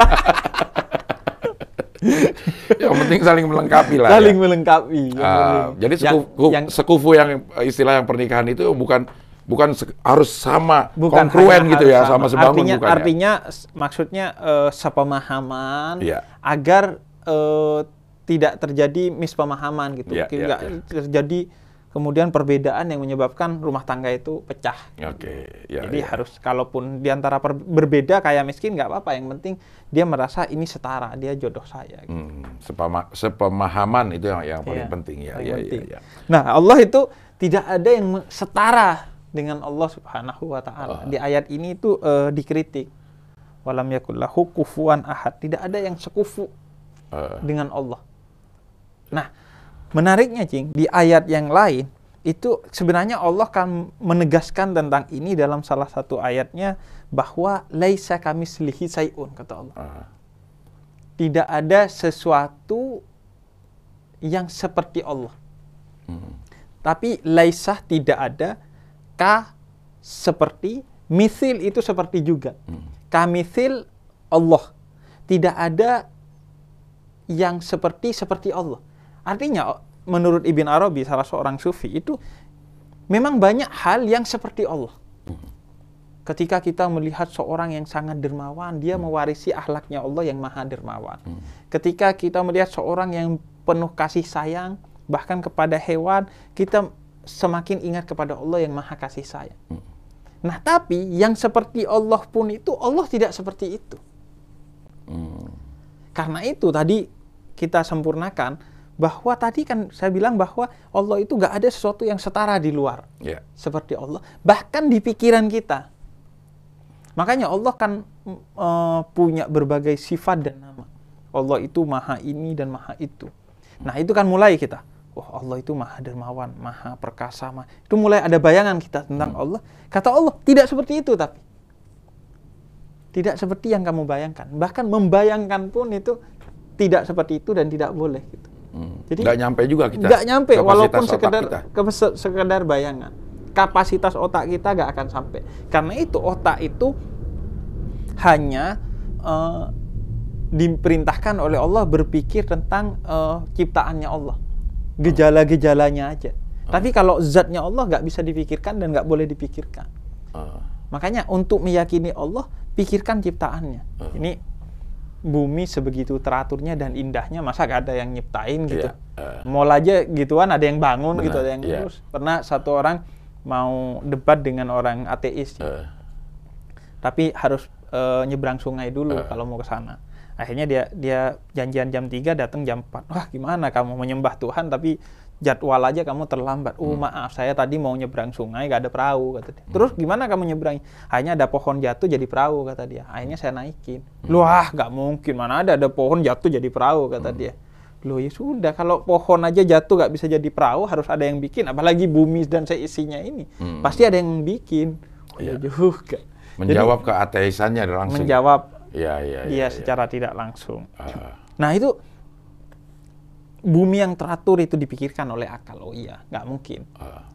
yang penting saling melengkapi lah. Saling ya. melengkapi. yang penting. jadi Yang- sekufu, yang- sekufu yang istilah yang pernikahan itu bukan bukan harus sama bukan kongruen gitu ya sama sebangun artinya bukan ya? artinya s- maksudnya eh, sepemahaman Iya. agar eh, tidak terjadi mispemahaman gitu Iya, iya, Nggak iya. terjadi kemudian perbedaan yang menyebabkan rumah tangga itu pecah Oke, ya, jadi ya. harus kalaupun di antara per- berbeda kayak miskin nggak apa-apa yang penting dia merasa ini setara dia jodoh saya gitu. Hmm, sepama- sepemahaman itu yang yang paling Iya, penting ya. paling ya, penting. ya, ya. Nah, Allah itu tidak ada yang setara dengan Allah Subhanahu wa taala. Ah. Di ayat ini itu eh, dikritik. Walam yakullahu kufuwan ahad. Tidak ada yang sekufu Eh, dengan Allah. Nah, menariknya, Cing, di ayat yang lain itu sebenarnya Allah kan menegaskan tentang ini dalam salah satu ayatnya bahwa laisa kami selihi sayun kata Allah. Ah. Tidak ada sesuatu yang seperti Allah. Hmm. Tapi laisah tidak ada, ka seperti, misil itu seperti juga. Hmm. Kamithil Allah. Tidak ada yang seperti seperti Allah. Artinya menurut Ibn Arabi salah seorang sufi itu memang banyak hal yang seperti Allah. Ketika kita melihat seorang yang sangat dermawan, dia mewarisi akhlaknya Allah yang maha dermawan. Ketika kita melihat seorang yang penuh kasih sayang, bahkan kepada hewan, kita semakin ingat kepada Allah yang maha kasih sayang. Nah, tapi yang seperti Allah pun itu, Allah tidak seperti itu. Hmm. Karena itu tadi kita sempurnakan bahwa tadi kan saya bilang bahwa Allah itu gak ada sesuatu yang setara di luar Ya. seperti Allah, bahkan di pikiran kita. Makanya Allah kan eh, punya berbagai sifat dan nama. Allah itu maha ini dan maha itu. Nah itu kan mulai kita. Wah Allah itu maha dermawan, maha perkasa. Maha. Itu mulai ada bayangan kita tentang Allah. Kata Allah tidak seperti itu tapi. Tidak seperti yang kamu bayangkan. Bahkan membayangkan pun itu tidak seperti itu dan tidak boleh. Gitu. Hmm. Jadi nggak nyampe juga kita. Nggak nyampe walaupun sekedar kita. sekedar bayangan. Kapasitas otak kita nggak akan sampai. Karena itu otak itu hanya eh, diperintahkan oleh Allah berpikir tentang eh, ciptaannya Allah, gejala-gejalanya aja. Tapi kalau zatnya Allah nggak bisa dipikirkan dan nggak boleh dipikirkan. Ah. Makanya untuk meyakini Allah, pikirkan ciptaannya. Uh. Ini bumi sebegitu teraturnya dan indahnya, masa gak ada yang nyiptain gitu. Iya, uh. Mall aja gituan ada yang bangun Benar, gitu, ada yang iya. ngurus. Pernah satu orang mau debat dengan orang ateis, Eh, tapi harus eh, nyebrang sungai dulu Uh. kalau mau ke sana. Akhirnya dia dia janjian jam 3 datang jam 4. Wah, gimana kamu menyembah Tuhan tapi jadwal aja kamu terlambat. Oh, Hmm. maaf, saya tadi mau nyebrang sungai gak ada perahu kata dia. Terus gimana kamu nyebrang? Akhirnya ada pohon jatuh jadi perahu kata dia. Akhirnya saya naikin. Hmm. Loh, ah, nggak mungkin. Mana ada ada pohon jatuh jadi perahu kata Hmm. dia. Loh ya sudah, kalau pohon aja jatuh gak bisa jadi perahu, harus ada yang bikin. Apalagi bumi dan seisinya ini. Hmm. Pasti ada yang bikin. Oh, ya Iya. juga. menjawab ke ateisannya langsung. menjawab Iya, iya, dia iya. iya. secara tidak langsung. Ah. Nah itu bumi yang teratur itu dipikirkan oleh akal. Oh iya, nggak mungkin,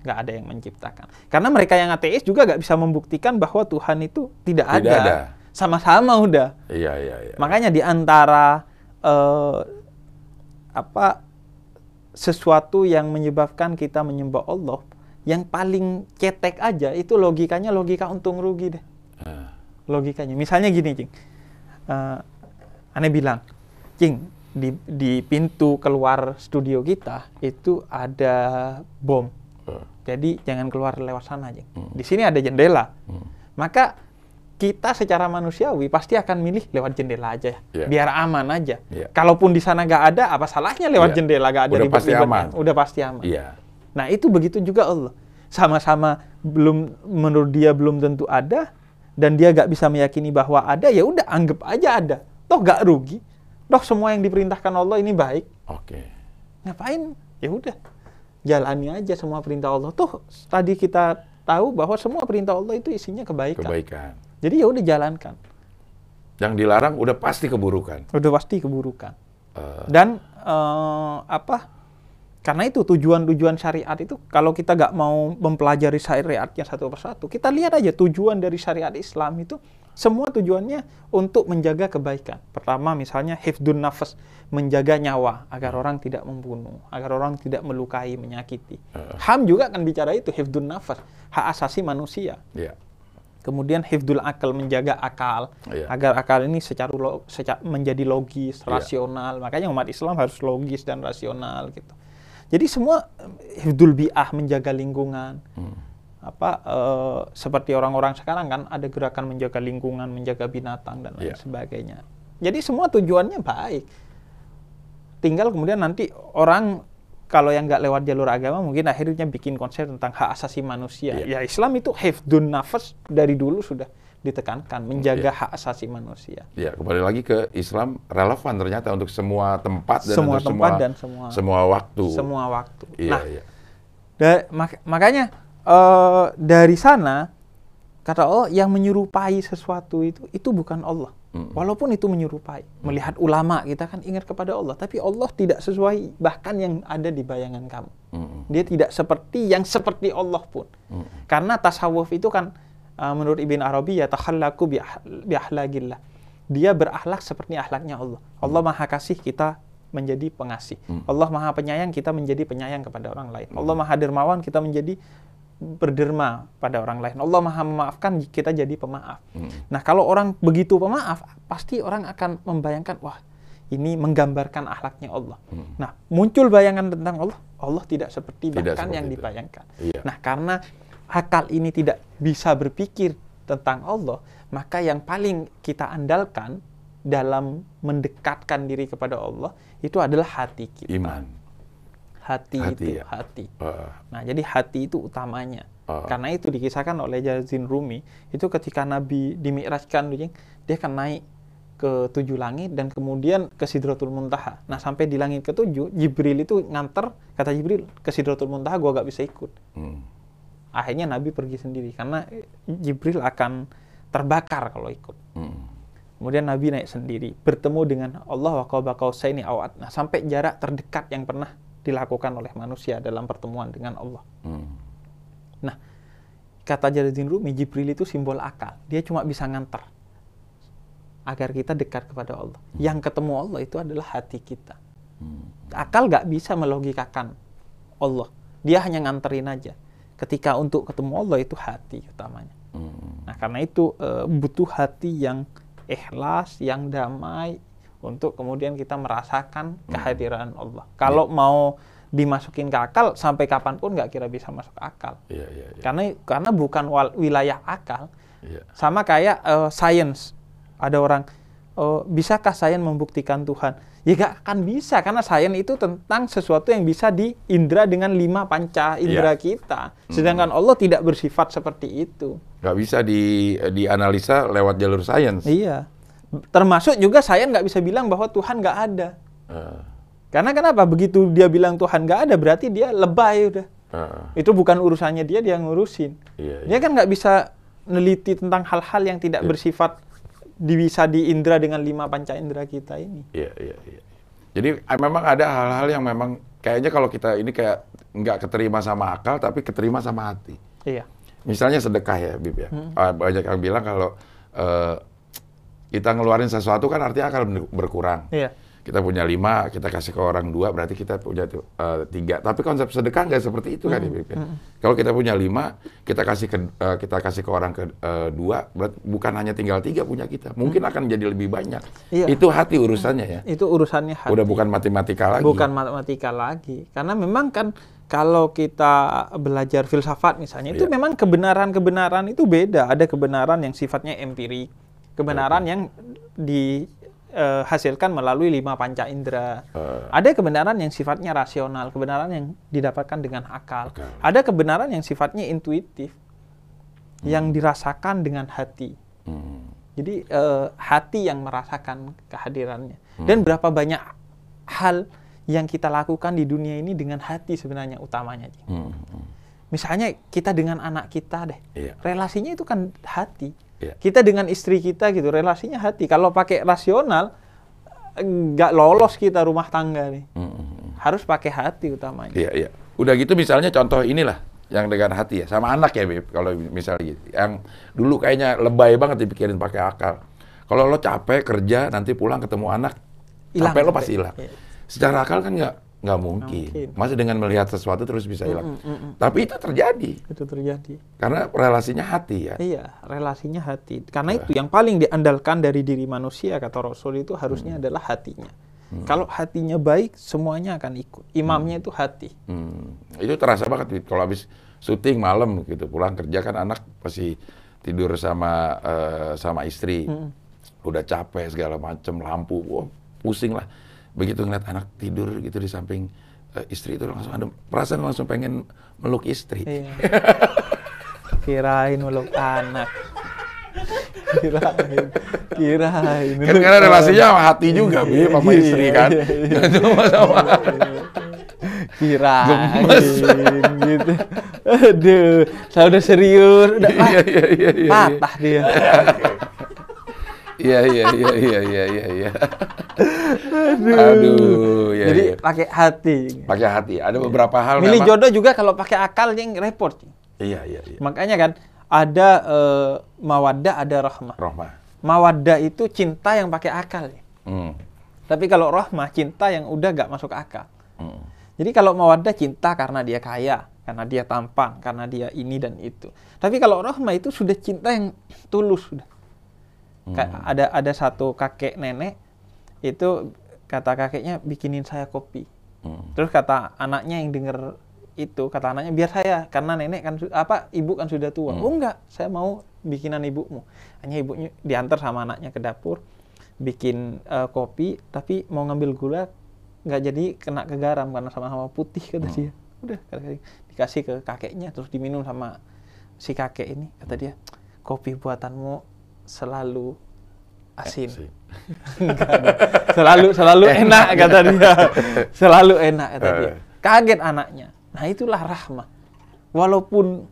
nggak ada yang menciptakan. Karena mereka yang ateis juga nggak bisa membuktikan bahwa Tuhan itu tidak, Tidak ada. Sama-sama udah. Iya, iya, iya. Makanya di antara eh, apa sesuatu yang menyebabkan kita menyembah Allah, yang paling cetek aja itu logikanya logika untung rugi deh logikanya. Misalnya gini, Cing. Eh, aneh bilang, Cing, di, di pintu keluar studio kita itu ada bom. Ah. Jadi jangan keluar lewat sana, Cing. Hmm. Di sini ada jendela. Hmm. Maka kita secara manusiawi pasti akan milih lewat jendela aja, Iya. biar aman aja. Iya. Kalaupun di sana nggak ada, apa salahnya lewat Iya. jendela nggak ada Udah pasti ribet-ribetnya. aman. Udah pasti aman. Iya. Nah itu begitu juga Allah. Sama-sama belum menurut dia belum tentu ada dan dia gak bisa meyakini bahwa ada ya udah anggap aja ada. Toh gak rugi. Toh semua yang diperintahkan Allah ini baik. Oke. Ngapain? Ya udah jalani aja semua perintah Allah. Toh tadi kita tahu bahwa semua perintah Allah itu isinya kebaikan. Kebaikan. Jadi ya udah jalankan. Yang dilarang udah pasti keburukan. Udah pasti keburukan. Eh, Dan eh, apa? Karena itu tujuan-tujuan syariat itu kalau kita nggak mau mempelajari syariatnya satu persatu, kita lihat aja tujuan dari syariat Islam itu semua tujuannya untuk menjaga kebaikan. Pertama misalnya hifdun nafas, menjaga nyawa agar orang tidak membunuh, agar orang tidak melukai, menyakiti. HAM juga akan bicara itu hifdun nafas, hak asasi manusia. Iya. Kemudian hifdul akal menjaga akal Iya. agar akal ini secara, lo- seca- menjadi logis, Iya. rasional. Makanya umat Islam harus logis dan rasional gitu. Jadi semua hifdul bi'ah menjaga lingkungan. Hmm. Apa eh, seperti orang-orang sekarang kan ada gerakan menjaga lingkungan, menjaga binatang dan lain Iya. sebagainya. Jadi semua tujuannya baik. Tinggal kemudian nanti orang kalau yang nggak lewat jalur agama mungkin akhirnya bikin konsep tentang hak asasi manusia. Iya. Ya Islam itu hifdun nafas dari dulu sudah ditekankan, menjaga Iya. hak asasi manusia. Ya, kembali lagi ke Islam relevan ternyata untuk semua tempat dan Semua tempat semua, dan semua- semua waktu. Semua waktu. Iya, nah, iya. Da- mak- makanya eh, dari sana kata Allah yang menyerupai sesuatu itu itu bukan Allah. Mm-mm. Walaupun itu menyerupai. Melihat ulama kita kan ingat kepada Allah, tapi Allah tidak sesuai bahkan yang ada di bayangan kamu. Mm-mm. Dia tidak seperti yang seperti Allah pun. Mm-mm. Karena tasawuf itu kan uh, menurut Ibn Arabi ya takhallaku bi ah- ahlakillah. Dia berakhlak seperti akhlaknya Allah. Allah Maha Kasih kita menjadi pengasih. Hmm. Allah Maha Penyayang kita menjadi penyayang kepada orang lain. Allah Maha Dermawan kita menjadi berderma pada orang lain. Allah Maha memaafkan kita jadi pemaaf. Hmm. Nah, kalau orang begitu pemaaf, pasti orang akan membayangkan wah, ini menggambarkan akhlaknya Allah. Hmm. Nah, muncul bayangan tentang Allah, Allah tidak seperti Tidak bahkan seperti yang itu. dibayangkan. Iya. Nah, karena akal ini tidak bisa berpikir tentang Allah, maka yang paling kita andalkan dalam mendekatkan diri kepada Allah itu adalah hati kita. Iman. Hati, Hati, itu, ya. hati. Eh, Nah, jadi hati itu utamanya. Ah. Karena itu dikisahkan oleh Jazin Rumi, itu ketika Nabi dimi'rajkan, dia akan naik ke tujuh langit dan kemudian ke Sidratul Muntaha. Nah, sampai di langit ketujuh, Jibril itu nganter, kata Jibril, ke Sidratul Muntaha gua gak bisa ikut. hmm. Akhirnya Nabi pergi sendiri karena Jibril akan terbakar kalau ikut. Hmm. Kemudian Nabi naik sendiri, bertemu dengan Allah wa qaba qausaini aw adna, sampai jarak terdekat yang pernah dilakukan oleh manusia dalam pertemuan dengan Allah. Hmm. Nah, kata Jalaluddin Rumi, Jibril itu simbol akal. Dia cuma bisa nganter agar kita dekat kepada Allah. Yang ketemu Allah itu adalah hati kita. Hmm. Akal nggak bisa melogikakan Allah. Dia hanya nganterin aja. Ketika untuk ketemu Allah itu hati utamanya. Hmm. Nah, karena itu eh, butuh hati yang ikhlas, yang damai untuk kemudian kita merasakan kehadiran Allah. Kalau mau dimasukin ke akal sampai kapan pun nggak kira bisa masuk akal. Iya, iya, iya. Karena karena bukan wilayah akal. Iya. Sama kayak eh, science. Ada orang oh, bisakah sains membuktikan Tuhan? Ya nggak akan bisa karena sains itu tentang sesuatu yang bisa diindra dengan lima panca indera Iya. kita. Sedangkan Allah tidak bersifat seperti itu. Nggak bisa di dianalisa lewat jalur sains. Iya. Termasuk juga saya nggak bisa bilang bahwa Tuhan nggak ada. Eh, Karena kenapa? Begitu dia bilang Tuhan nggak ada, berarti dia lebay udah. eh, Itu bukan urusannya dia, dia ngurusin. Iya, Dia kan nggak bisa neliti tentang hal-hal yang tidak Iya. bersifat bisa diindra dengan lima panca indera kita ini. Iya, iya, iya. Jadi memang ada hal-hal yang memang kayaknya kalau kita ini kayak nggak keterima sama akal, tapi keterima sama hati. Iya. Misalnya sedekah ya, Bib ya. Ah, Banyak yang bilang kalau eh, kita ngeluarin sesuatu kan artinya akan berkurang. Iya. Kita punya lima, kita kasih ke orang dua, berarti kita punya eh, tiga. Tapi konsep sedekah nggak seperti itu kan, Bib ya. Kalau kita punya lima, kita kasih ke eh, kita kasih ke orang ke eh, dua, berarti bukan hanya tinggal tiga punya kita. Mungkin akan jadi lebih banyak. Iya. Itu hati urusannya ya. Itu urusannya hati. Udah bukan matematika lagi. Bukan matematika lagi. Karena memang kan kalau kita belajar filsafat misalnya, itu Iya. memang kebenaran-kebenaran itu beda. Ada kebenaran yang sifatnya empirik, kebenaran yang dihasilkan melalui lima panca indera. Eh. Ada kebenaran yang sifatnya rasional, kebenaran yang didapatkan dengan akal. Akal. Ada kebenaran yang sifatnya intuitif, yang dirasakan dengan hati. Hmm. Jadi eh, hati yang merasakan kehadirannya. Dan berapa banyak hal yang kita lakukan di dunia ini dengan hati sebenarnya utamanya. Hmm. hmm. Misalnya kita dengan anak kita deh, Iya. relasinya itu kan hati. Iya. Kita dengan istri kita gitu, relasinya hati. Kalau pakai rasional, nggak lolos kita rumah tangga nih. Hmm, hmm. Harus pakai hati utamanya. Iya, iya. Udah gitu misalnya contoh inilah yang dengan hati ya, sama anak ya, Beb. Kalau misalnya gitu. Yang dulu kayaknya lebay banget dipikirin pakai akal. Kalau lo capek kerja, nanti pulang ketemu anak, capek lo pasti hilang. Iya. Secara akal kan nggak nggak mungkin. mungkin. Masa dengan melihat sesuatu terus bisa hilang. Tapi itu terjadi Itu terjadi. karena relasinya hati ya. Iya, relasinya hati. Karena itu yang paling diandalkan dari diri manusia kata Rasul itu harusnya adalah hatinya. Kalau hatinya baik, semuanya akan ikut. Imamnya itu hati. Hmm, itu terasa banget kalau habis syuting malam gitu pulang kerja kan anak pasti tidur sama eh, sama istri udah capek segala macem lampu wah pusing lah begitu ngeliat anak tidur gitu di samping eh, istri itu langsung ada perasaan langsung pengen meluk istri Iya. Kirain meluk anak. kirain, kirain. Kan karena relasinya sama hati juga, Bi, sama Iya, istri kan. iya, iya. Sama sama. Kirain Gemes. gitu. Aduh, saya udah serius, udah Iya, iya, iya, iya. patah dia. Iya, iya, iya, iya, iya, iya, iya. Aduh, iya, Jadi iya. pakai hati. Pakai hati. Ada beberapa hal Milih memang. jodoh juga kalau pakai akal yang repot. Iya, iya, iya. Makanya kan ada eh, mawaddah, ada rahmah. Rohmah. Mawaddah itu cinta yang pakai akal. ya. Hmm. Tapi kalau rahmah cinta yang udah gak masuk akal. Hmm. Jadi kalau mawaddah cinta karena dia kaya, karena dia tampang, karena dia ini dan itu. Tapi kalau rahmah itu sudah cinta yang tulus sudah. Ka- Ada ada satu kakek nenek itu kata kakeknya bikinin saya kopi. Hmm. Terus kata anaknya yang denger itu kata anaknya biar saya karena nenek kan apa ibu kan sudah tua. Oh enggak, saya mau bikinan ibumu. Hanya ibunya diantar sama anaknya ke dapur bikin eh, kopi tapi mau ngambil gula nggak jadi kena ke garam karena sama-sama putih kata dia. Udah kata dikasih ke kakeknya terus diminum sama si kakek ini kata dia kopi buatanmu selalu asin. Ada. selalu selalu enak kata dia. Selalu enak kata dia. Eh. Kaget anaknya. Nah, itulah rahmah. Walaupun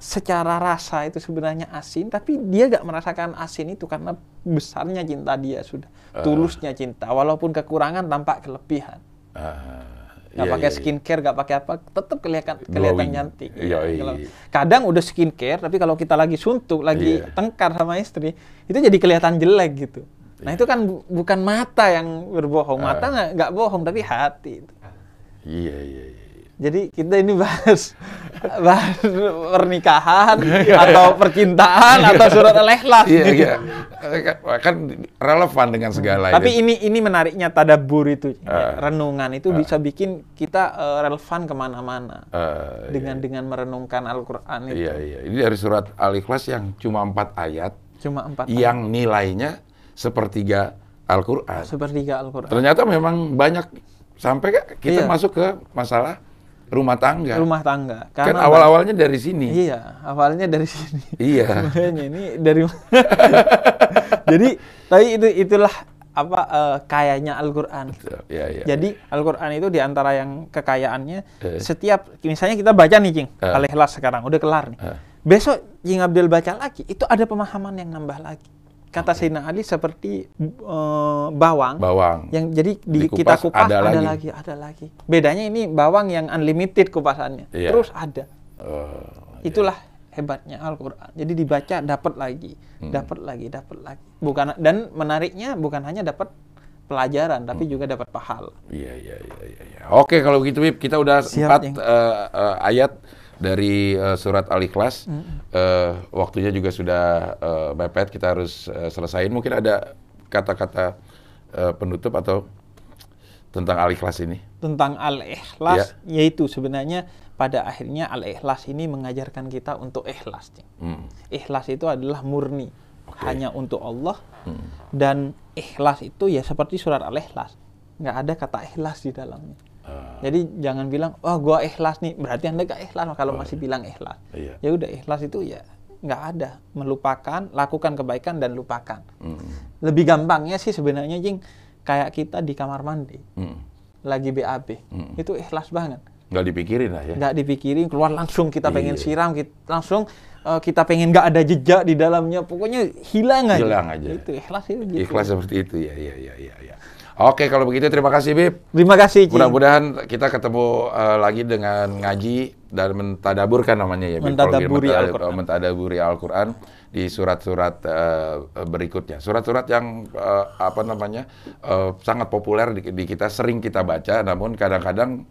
secara rasa itu sebenarnya asin, tapi dia gak merasakan asin itu karena besarnya cinta dia sudah. Tulusnya cinta. Walaupun kekurangan tampak kelebihan. Ah, Gak iya, pakai iya, iya. skincare, gak pakai apa, tetap kelihatan kelihatan cantik. Iya, iya. Kalau- Kadang udah skincare, tapi kalau kita lagi suntuk, lagi Iya. tengkar sama istri, itu jadi kelihatan jelek gitu. Nah itu kan bu- bukan mata yang berbohong, Ah. mata nggak nggak bohong, tapi hati. Iya, iya, iya. Jadi kita ini bahas bahas pernikahan atau percintaan atau surat al-ikhlas. Iya, iya. Kan relevan dengan segala Tapi ini. ini ini menariknya tadabur itu, Ah. renungan itu bisa bikin kita eh, relevan ke mana-mana Eh, dengan dengan merenungkan Al-Quran itu. Iya, iya. Ini dari surat Al-Ikhlas yang cuma empat ayat Cuma empat yang nilainya sepertiga Al-Quran. sepertiga Al-Quran. Ternyata memang banyak sampai kita Iya. masuk ke masalah rumah tangga. Rumah tangga. kan Karena awal-awalnya dari sini. Iya, awalnya dari sini. Iya. Makanya ini dari Jadi, tapi itu itulah apa eh, kayanya Al-Qur'an. Iya, iya. Jadi Al-Qur'an itu di antara yang kekayaannya Eh. setiap misalnya kita baca nih, Cing, Eh. Al-Ikhlas sekarang udah kelar nih. Eh. Besok Cing Abdul baca lagi, itu ada pemahaman yang nambah lagi. Kata Sayyidina Ali seperti eh, bawang bawang. yang jadi di, Dikupas, kita kupas ada ada, lagi. lagi. ada lagi. Bedanya ini bawang yang unlimited kupasannya. Iya. Terus ada. Eh, Itulah hebatnya Al-Qur'an. Jadi dibaca dapat lagi, Hmm. dapat lagi, dapat lagi. Bukan dan menariknya bukan hanya dapat pelajaran Hmm. tapi juga dapat pahala. Iya, iya, iya, iya, iya. Oke, kalau begitu kita udah Siap, empat Yang. eh, eh, ayat dari eh, surat Al-Ikhlas. Eh, waktunya juga sudah eh, mepet, kita harus eh, selesaiin. Mungkin ada kata-kata eh, penutup atau tentang Al-Ikhlas ini. Tentang al-ikhlas yaitu sebenarnya pada akhirnya al-ikhlas ini mengajarkan kita untuk ikhlas. Hmm. Ikhlas itu adalah murni, Oke. hanya untuk Allah. Hmm. Dan ikhlas itu ya seperti surat al-ikhlas. Nggak ada kata ikhlas di dalamnya. Ah, Jadi jangan bilang, wah gua ikhlas nih, berarti anda gak ikhlas kalau masih bilang ikhlas. iya. Ya udah ikhlas itu ya nggak ada, melupakan, lakukan kebaikan dan lupakan. Hmm. Lebih gampangnya sih sebenarnya jing kayak kita di kamar mandi Hmm. lagi BAB, Hmm. itu ikhlas banget. Nggak dipikirin lah ya. Nggak dipikirin, keluar langsung kita pengen Iya. siram, kita, langsung eh, kita pengen nggak ada jejak di dalamnya, pokoknya hilang aja. Hilang aja. Itu ikhlas itu. Gitu. Ikhlas seperti itu ya, ya, ya, ya, ya. Oke, kalau begitu terima kasih Bib. Terima kasih. Mudah-mudahan kita ketemu eh, lagi dengan ngaji dan mentadaburkan namanya ya. Bib. Kalau Mentadaburi mentad- Al-Quran. Mentadaburi Al-Quran di surat-surat eh, berikutnya. Surat-surat yang eh, apa namanya eh, sangat populer di, di kita, sering kita baca, namun kadang-kadang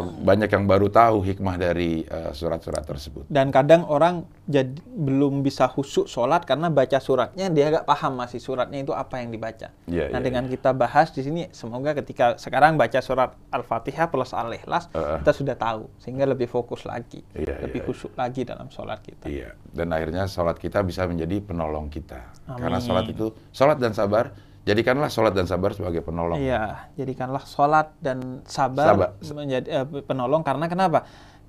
banyak yang baru tahu hikmah dari eh, surat-surat tersebut. Dan kadang orang jadi belum bisa khusyuk sholat karena baca suratnya dia agak paham masih suratnya itu apa yang dibaca. Iya, nah iya, dengan kita bahas di sini semoga ketika sekarang baca surat Al-Fatihah plus Al-Ikhlas Heeh. kita sudah tahu sehingga lebih fokus lagi, Iya, lebih iya, khusyuk lagi dalam sholat kita. Iya, dan akhirnya sholat kita bisa menjadi penolong kita. Karena Amin. sholat itu, sholat dan sabar, jadikanlah sholat dan sabar sebagai penolong. Iya, jadikanlah sholat dan sabar, Sabar. menjadi eh, penolong karena kenapa?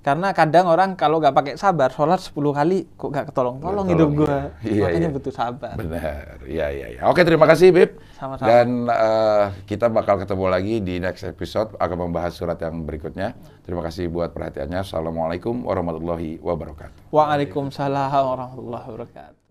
Karena kadang orang kalau nggak pakai sabar, sholat 10 kali kok nggak ketolong-tolong hidup gua. iya. Iya, Makanya iya. butuh sabar. Benar, iya iya. Ya. Oke terima kasih Bib. Sama-sama. Dan eh, kita bakal ketemu lagi di next episode akan membahas surat yang berikutnya. Terima kasih buat perhatiannya. Assalamualaikum warahmatullahi wabarakatuh. Waalaikumsalam warahmatullahi wabarakatuh.